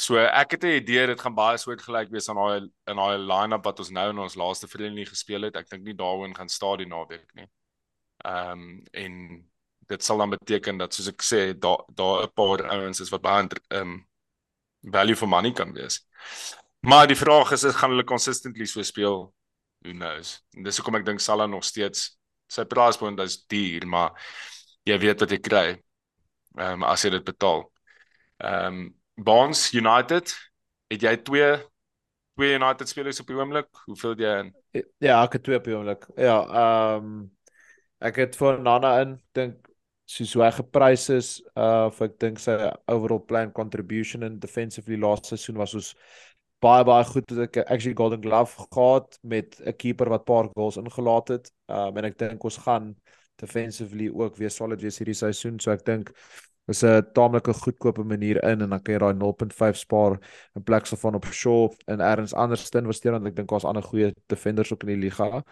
So ek het 'n idee dit gaan baie soortgelyk wees aan daai in daai line-up wat ons nou in ons laaste vriendely gespeel het. Ek dink nie daaroor gaan staan die naweek nie. Ehm um, en dit sal dan beteken dat soos ek sê daar daar 'n paar ouens is wat baie ehm um, value for money kan wees. Maar die vraag is, is gaan hulle consistently so speel? Who knows. En dis hoekom ek dink Salah nog steeds sy price point is duur, maar jy weet wat jy kry. Ehm um, as jy dit betaal. Ehm um, Barnes United, het jy twee twee United spelers op die oomblik? Hoeveel het jy in? Ja, ek het twee op die oomblik. Ja, ehm ek het vir Nana in dink soos hoe hy geprys is, uh of ek dink sy overall plan contribution in defensively laaste seisoen was ons baie baie goed het ek actually Golden Glove gehad met 'n keeper wat paar goals ingelaat het. Um en ek dink ons gaan defensively ook weer solid wees hierdie seisoen. So ek dink is 'n taamlike goedkope manier in en dan kan jy daai 0.5 spaar in plek van op Shaw en ergens anders te investeer want ek dink daar's ander goeie defenders ook in die liga.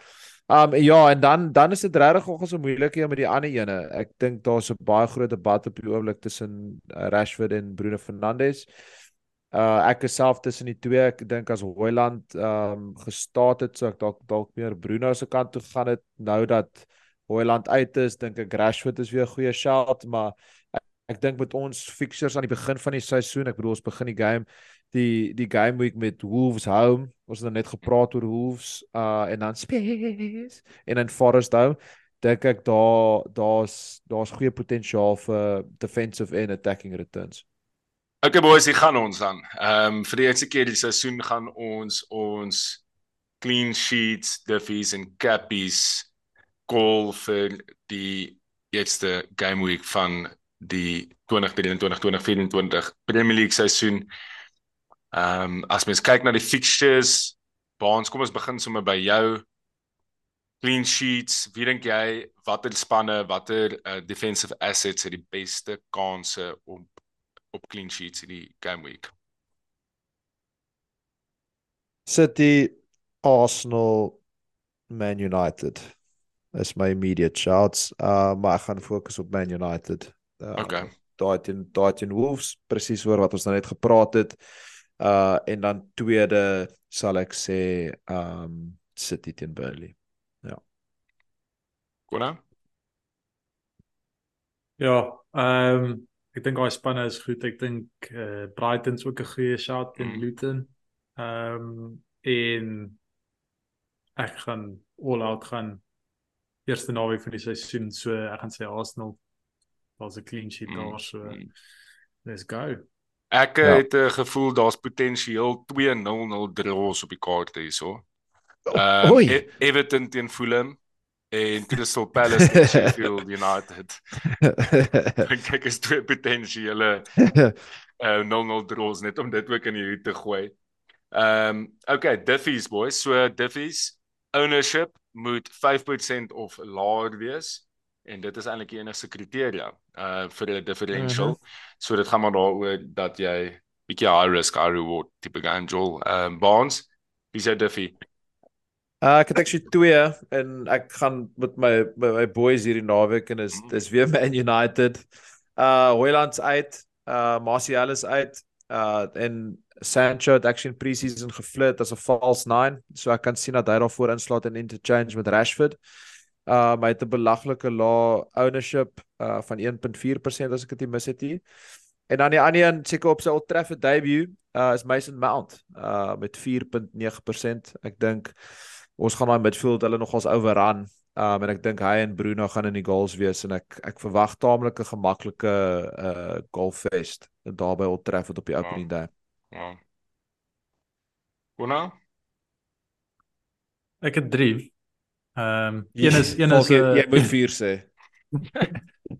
Um ja, en dan dan is dit regtig nogal so moeilik hier met die ander ene. Ek dink daar's 'n baie groot debat op die oomblik tussen uh, Rashford en Bruno Fernandes. Uh ek is self tussen die twee. Ek dink as Hoyland um gestaat het, sou ek dalk dalk meer Bruno se kant toe gaan het nou dat Hoyland uit is, dink ek Rashford is weer 'n goeie shout, maar ek, dink met ons fixtures aan die begin van die seisoen, ek bedoel ons begin die game die die game week met Wolves home. Ons het nou net gepraat oor Wolves uh en dan Spurs en dan Forest home. Dink ek daar daar's daar's goeie potensiaal vir defensive en attacking returns. Okay boys, hier gaan ons dan. Ehm um, vir die eerste keer die seisoen gaan ons ons clean sheets, diffies en cappies call vir die eerste game week van die 2023-2024 Premier League seisoen. Ehm um, as mens kyk na die fixtures, Baans, kom ons begin sommer by jou. Clean sheets, wie dink jy watter spanne, watter uh, defensive assets het die beste kanse om op clean sheets in die game week? City, Arsenal, Man United. Is my immediate shouts. Uh maar ek gaan fokus op Man United. Uh, Okay. Daai teen daai teen Wolves, presies oor wat ons nou net gepraat het. Uh en dan tweede sal ek sê um City teen Burnley. Kona? Ja, ehm um, ek dink daai spanne is goed. Ek dink eh uh, Brighton's ook 'n goeie shot teen Mm. Luton. Ehm um, en ek gaan all out gaan eerste naweek van die seisoen, so ek gaan sê Arsenal. Daar's 'n clean sheet Mm, daar, so mm. let's go. Ek Ja. het 'n gevoel daar's potensieel 2-0 draws op die kaart hierso. Ehm Oei. E- Everton teen Fulham en Crystal Palace teen Sheffield United. Ek kyk is twee potensiële uh 0-0 draws net om dit ook in hierdie te gooi. Ehm um, okay, Diffies boys. So Diffies ownership moet 5% of laer wees en dit is eintlik die enigste kriteria uh vir 'n differential. Mm -hmm. So dit gaan maar daaroor dat jy bietjie high risk high reward tipe Angel ehm um, bonds. Wie sê Diffie? Uh, ek het actually twee en ek gaan met my my, my boys hierdie naweek en is Mhm. dis weer Man United. Uh Hoyland's uit, uh Martial is uit, uh en Sancho het actually in pre-season geflirt as 'n false 9, so ek kan sien dat hy daarvoor inslaat in interchange met Rashford. Uh hy het 'n belaglike lae ownership uh van 1.4% as ek dit nie mis het nie. En dan die ander een seker op sy Old Trafford debut uh is Mason Mount uh met 4.9%. Ek dink ons gaan daai midfield hulle nogals overrun. Um en ek dink hy en Bruno gaan in die goals wees en ek ek verwag taamlike gemaklike uh goalfest daar by Old Trafford op die opening day. Ja. Kona? Ek het 3. Ehm um, een is een is 'n jy moet 4 sê.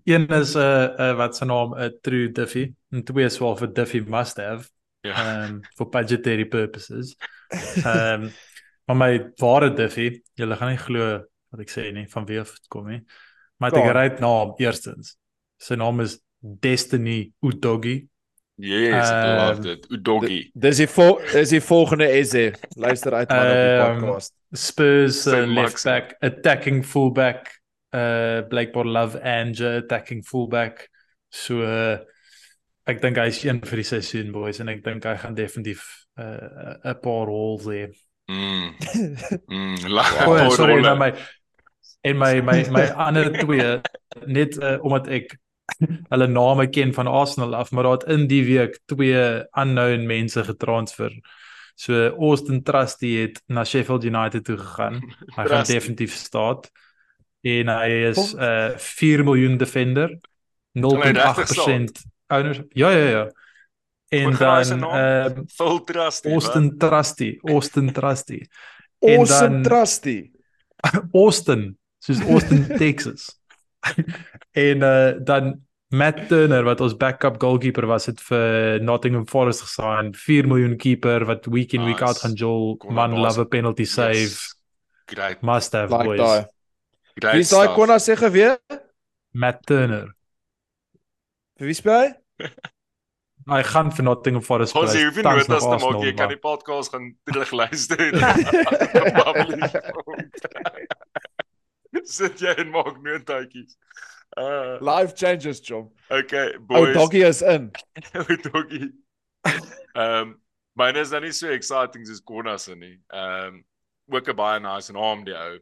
een is 'n uh, uh, wat se naam 'n uh, true Diffie en twee is wel vir Diffie must have Ja. um for budgetary purposes. Ehm um, maar my ware Diffie, julle gaan nie glo wat ek sê nie van wie af dit kom nie. Maar ek ry naam eerstens. Sy naam is Destiny Udogi. Yes, I Ehm, love it. Udogi. Dis die vol dis die volgende essay. Luister uit man op die Ehm, podcast. Spurs uh, left back, attacking fullback, uh blykbaar Love Ange attacking fullback. So uh, ek dink hy is een vir die seisoen boys en ek dink hy gaan definitief uh 'n paar holes hê. Mm. Mm. Oh, sorry, my en my my my ander twee net uh, omdat ek hulle name ken van Arsenal af, maar daar het in die week twee unknown mense getransfer. So Austin Trusty het na Sheffield United toe gegaan. Hy gaan Trusty. definitief staat. En hy is 'n uh, 4 miljoen defender. 0.8% owners. Ja ja ja. En dan ehm Full trust. Austin Trusty, Austin Trusty. En dan- trusty. Austin, soos Austin, Texas. En uh dan Matt Turner wat ons backup goalkeeper was het vir Nottingham Forest gesign, 4 miljoen keeper wat week in week Nice. out gaan Joel man love a penalty save. Yes. Great. Must have Like boys. daai. Great. Wie is daai konna sê geweer? Matt Turner. Vir wie speel hy? Hy gaan vir Nottingham Forest Ons speel. hoef nie notas nog te maak jy kan die podcast gaan terugluister. Sit jy en maak notaatjies. Uh Life changes, John. okay, Ou boys. doggie is in. Ou doggie. Ehm um, myne is nou nie so exciting soos Konna se nie. Ehm um, ook 'n baie nice naam die ou.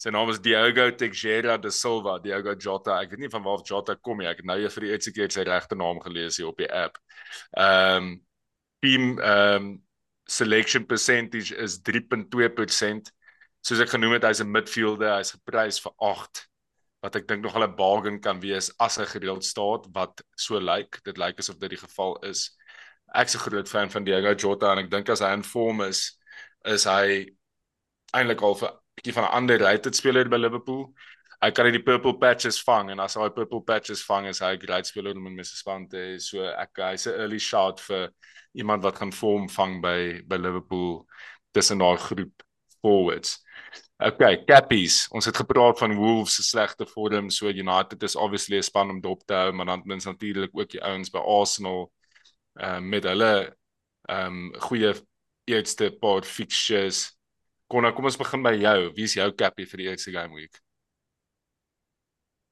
Sy naam is Diogo Teixeira de Silva, Diogo Jota. Ek weet nie van waar Jota kom nie. Ek het nou eers vir die eerste keer sy regte naam gelees hier op die app. Ehm um, team ehm um, selection percentage is 3.2%. Soos ek genoem het, hy's 'n midfielder, hy's geprys vir 8 wat ek dink nog 'n bargain kan wees as hy gereeld staat wat so lyk. Dit lyk asof dit die geval is. Ek's 'n groot fan van Diego Jota en ek dink as hy in vorm is, is hy eintlik al 'n bietjie van 'n ander rated speler by Liverpool. Hy kan die purple patches vang en as hy purple patches vang is hy 'n great speler om in my span te hê. So ek hy's 'n early shot vir iemand wat gaan vorm vang by by Liverpool tussen daai groep forwards. Okay, Cappies. Ons het gepraat van Wolves se slegte vorm, so United is obviously 'n span om dop te hou, maar dan is natuurlik ook die ouens by Arsenal ehm uh, met hulle ehm um, goeie eerste paar fixtures. Konna, kom ons begin by jou. Wie is jou Cappie vir die eerste game week?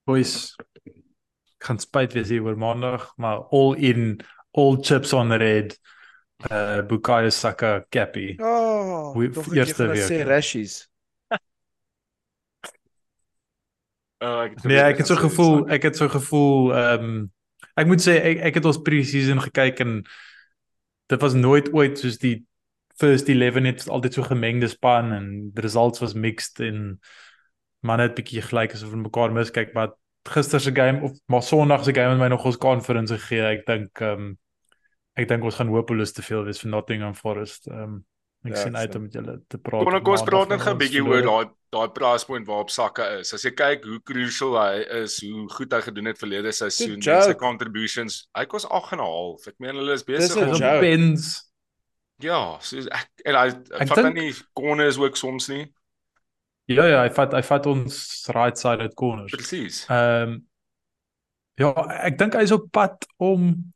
Boys. Ek gaan spyt wees hier oor maandag, maar all in all chips on the red. Uh Bukayo Saka Cappy. Oh, tog eerste ek week. sê Rashies. Uh, ek Nee, ek het so gevoel, ek het so gevoel ehm um, ek moet sê ek ek het ons pre-season gekyk en dit was nooit ooit soos die first 11 het altyd so gemengde span en die results was mixed en man het bietjie gelyk asof hulle mekaar miskyk maar gister se game of maar Sondag se game het my nog ons conference gegee. Ek dink ehm um, ek dink ons gaan hopeloos te veel wees vir Nottingham Forest. Ehm um, ek Ja, sien uit om met julle te praat. Kon op ek ons maandag praat net 'n ons bietjie oor daai daai price point waarop Saka is. As jy kyk hoe crucial hy is, hoe goed hy gedoen het verlede seisoen, en sy contributions. Hy kos 8 en 'n half. Ek meen hulle is besig een om pens. ja, so ek en hy Ek vat dan nie corners ook soms nie. Ja ja, hy vat hy vat ons right side uit corners. Presies. Ehm ja, ek dink hy's op pad om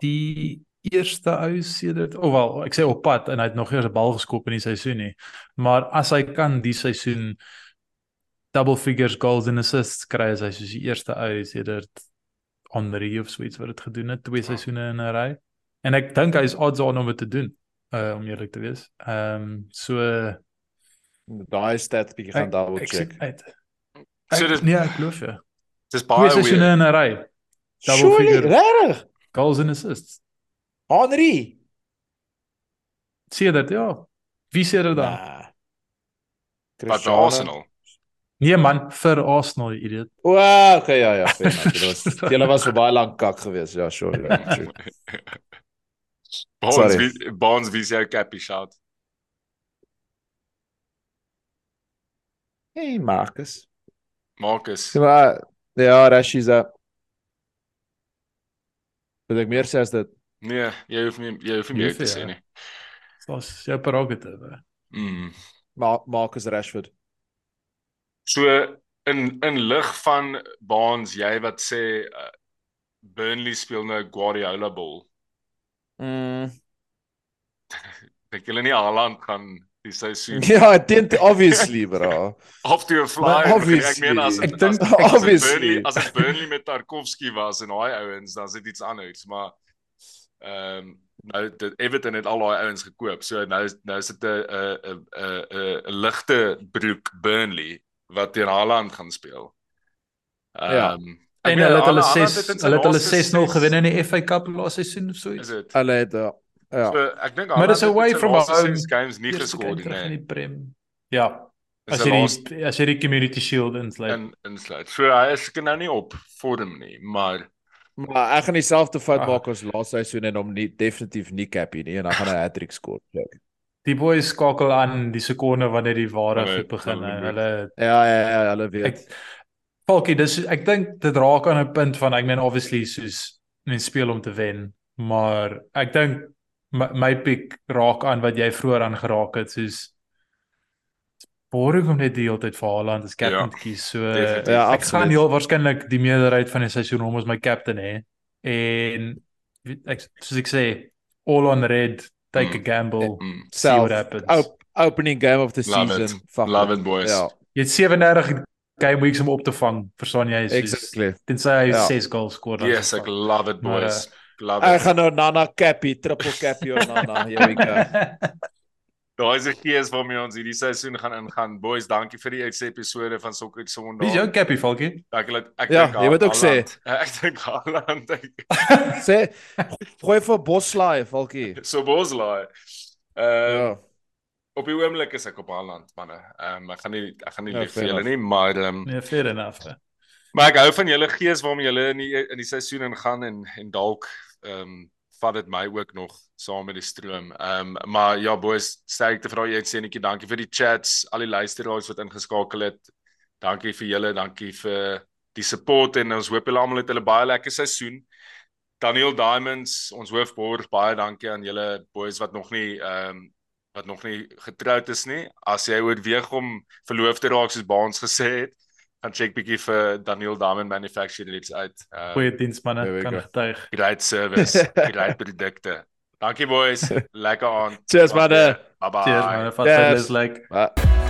die eerste ou sedert of wel, ek sê op pad en hy het nog eers 'n bal geskop in die seisoen nie. Maar as hy kan die seisoen double figures goals en assists kry as hy soos die eerste ou sedert Henry of so iets wat dit gedoen het twee seisoene in 'n ry. En ek dink hy's odds on om dit te doen. Uh om eerlik te wees. Ehm um, so Daai stats bietjie gaan double ek check. uit. So Ek, dis nee, ek glo vir. dis Twee baie seisoene weird. in 'n ry. Double Surely, figure regtig? goals and assists. Henry. Sien dit ja. Wie sê dit dan? Nah. Wat by Cristiano. Arsenal. Nee man, vir Arsenal, idiot. O, okay, ja ja, fair enough. Dit was julle was vir baie lank kak geweest. Ja, sure. Yeah, true. Bonds Sorry. wie Bonds wie sy cappy shot. Hey Marcus. Marcus. Ja, maar ja, Rashi's up. Wat ek meer sê is dit Nee, jy hoef nie jy hoef nie Jy meer te nie, sê nie. Dit's jou prerogative. Mm. Ma Marcus Rashford. So in in lig van Bonds, jy wat sê uh, Burnley speel nou Guardiola ball. Mm. Dink julle nie Haaland gaan die seisoen Ja, dit obviously, bro. af toe 'n fly. Maar Ek meen as obviously. Ek dink- as- as obviously. Burnley as Burnley met Tarkowski was en daai ouens, dan is dit iets anders, maar ehm um, nou dit Everton het al daai ouens gekoop. So nou is nou is dit 'n 'n 'n 'n 'n ligte broek Burnley wat teen Haaland gaan speel. Ehm Ja. um, ek En meen, hulle het hulle Haaland 6 het in sy hulle het hulle laaste 6-0 ses- gewen in die FA Cup laaste seisoen of so Is iets. Hulle het uh, ja. So ek dink Maar dis Haaland het away from home. ses games nie geskoor nie. terug in nee. die Prem. Ja, In as jy die as jy die Community Shield insluit. in insluit. So hy is seker nou nie op vorm nie, maar Maar ek gaan dieselfde fout Ah. maak as laaste seisoen en hom nie definitief nie cappy nie en dan gaan hy 'n hattrick skoor. Die boys skakel aan die sekonde wanneer die ware goed begin. moet. Hulle Ja, ja, ja, hulle ek weet. Falkie, dis ek dink dit raak aan 'n punt van ek meen obviously soos mens speel om te wen, maar ek dink my, my pick raak aan wat jy vroeër aan geraak het soos boring om net die hele tyd vir Haaland as captain Ja, te kies. So definitief. Ja, ek gaan absoluut. heel waarskynlik die meerderheid van die seisoen hom as my captain hê. En ek soos ek sê, all on red, take a Mm. gamble, mm, see what happens. op, opening game of the Love it. season. Fuck love it. it boys. Ja, Jy het 37 game weeks om op te vang, verstaan jy? Soos, exactly. Tensy hy Ja. 6 goals skoor dan. Yes, ek love it Maar, boys. Love Ek it. gaan nou Nana cappy, triple cappy of Nana. Here we go. Daai is 'n gees waarmee ons hierdie seisoen gaan ingaan. Boys, dankie vir die uitse episode van Sokker Sondag. Wie is jou cappy Falkie? Ek wil ek Ja, jy moet ook sê. Ek dink Haaland. Sê gooi vir Boslaai, Falkie. So Boslaai. Uh Ja. op die oomblik is ek op Haaland manne. Ehm um, ek gaan nie ek gaan nie Ja, lief vir julle nie, maar ehm um, Nee, fair enough. hè. maar ek hou van julle gees waarmee julle in die in die seisoen ingaan en en dalk ehm um, vat dit my ook nog saam met die stroom. Ehm um, maar ja boys, sterkte vir daai uitsendetjie. Dankie vir die chats, al die luisteraars wat ingeskakel het. Dankie vir julle, dankie vir die support en ons hoop julle almal het 'n baie lekker seisoen. Daniel Diamonds, ons hoofborg, baie dankie aan julle boys wat nog nie ehm um, wat nog nie getroud is nie. As jy oorweeg om verloofd te raak soos Baans gesê het, gaan check bietjie vir Daniel Diamond Manufacturers uit. Uh, Goeie diensmanne There we kan getuig. great service, great produkte. Dankie boys. Lekker aan. Cheers, manne. Bye bye. Cheers man, vat is like Maar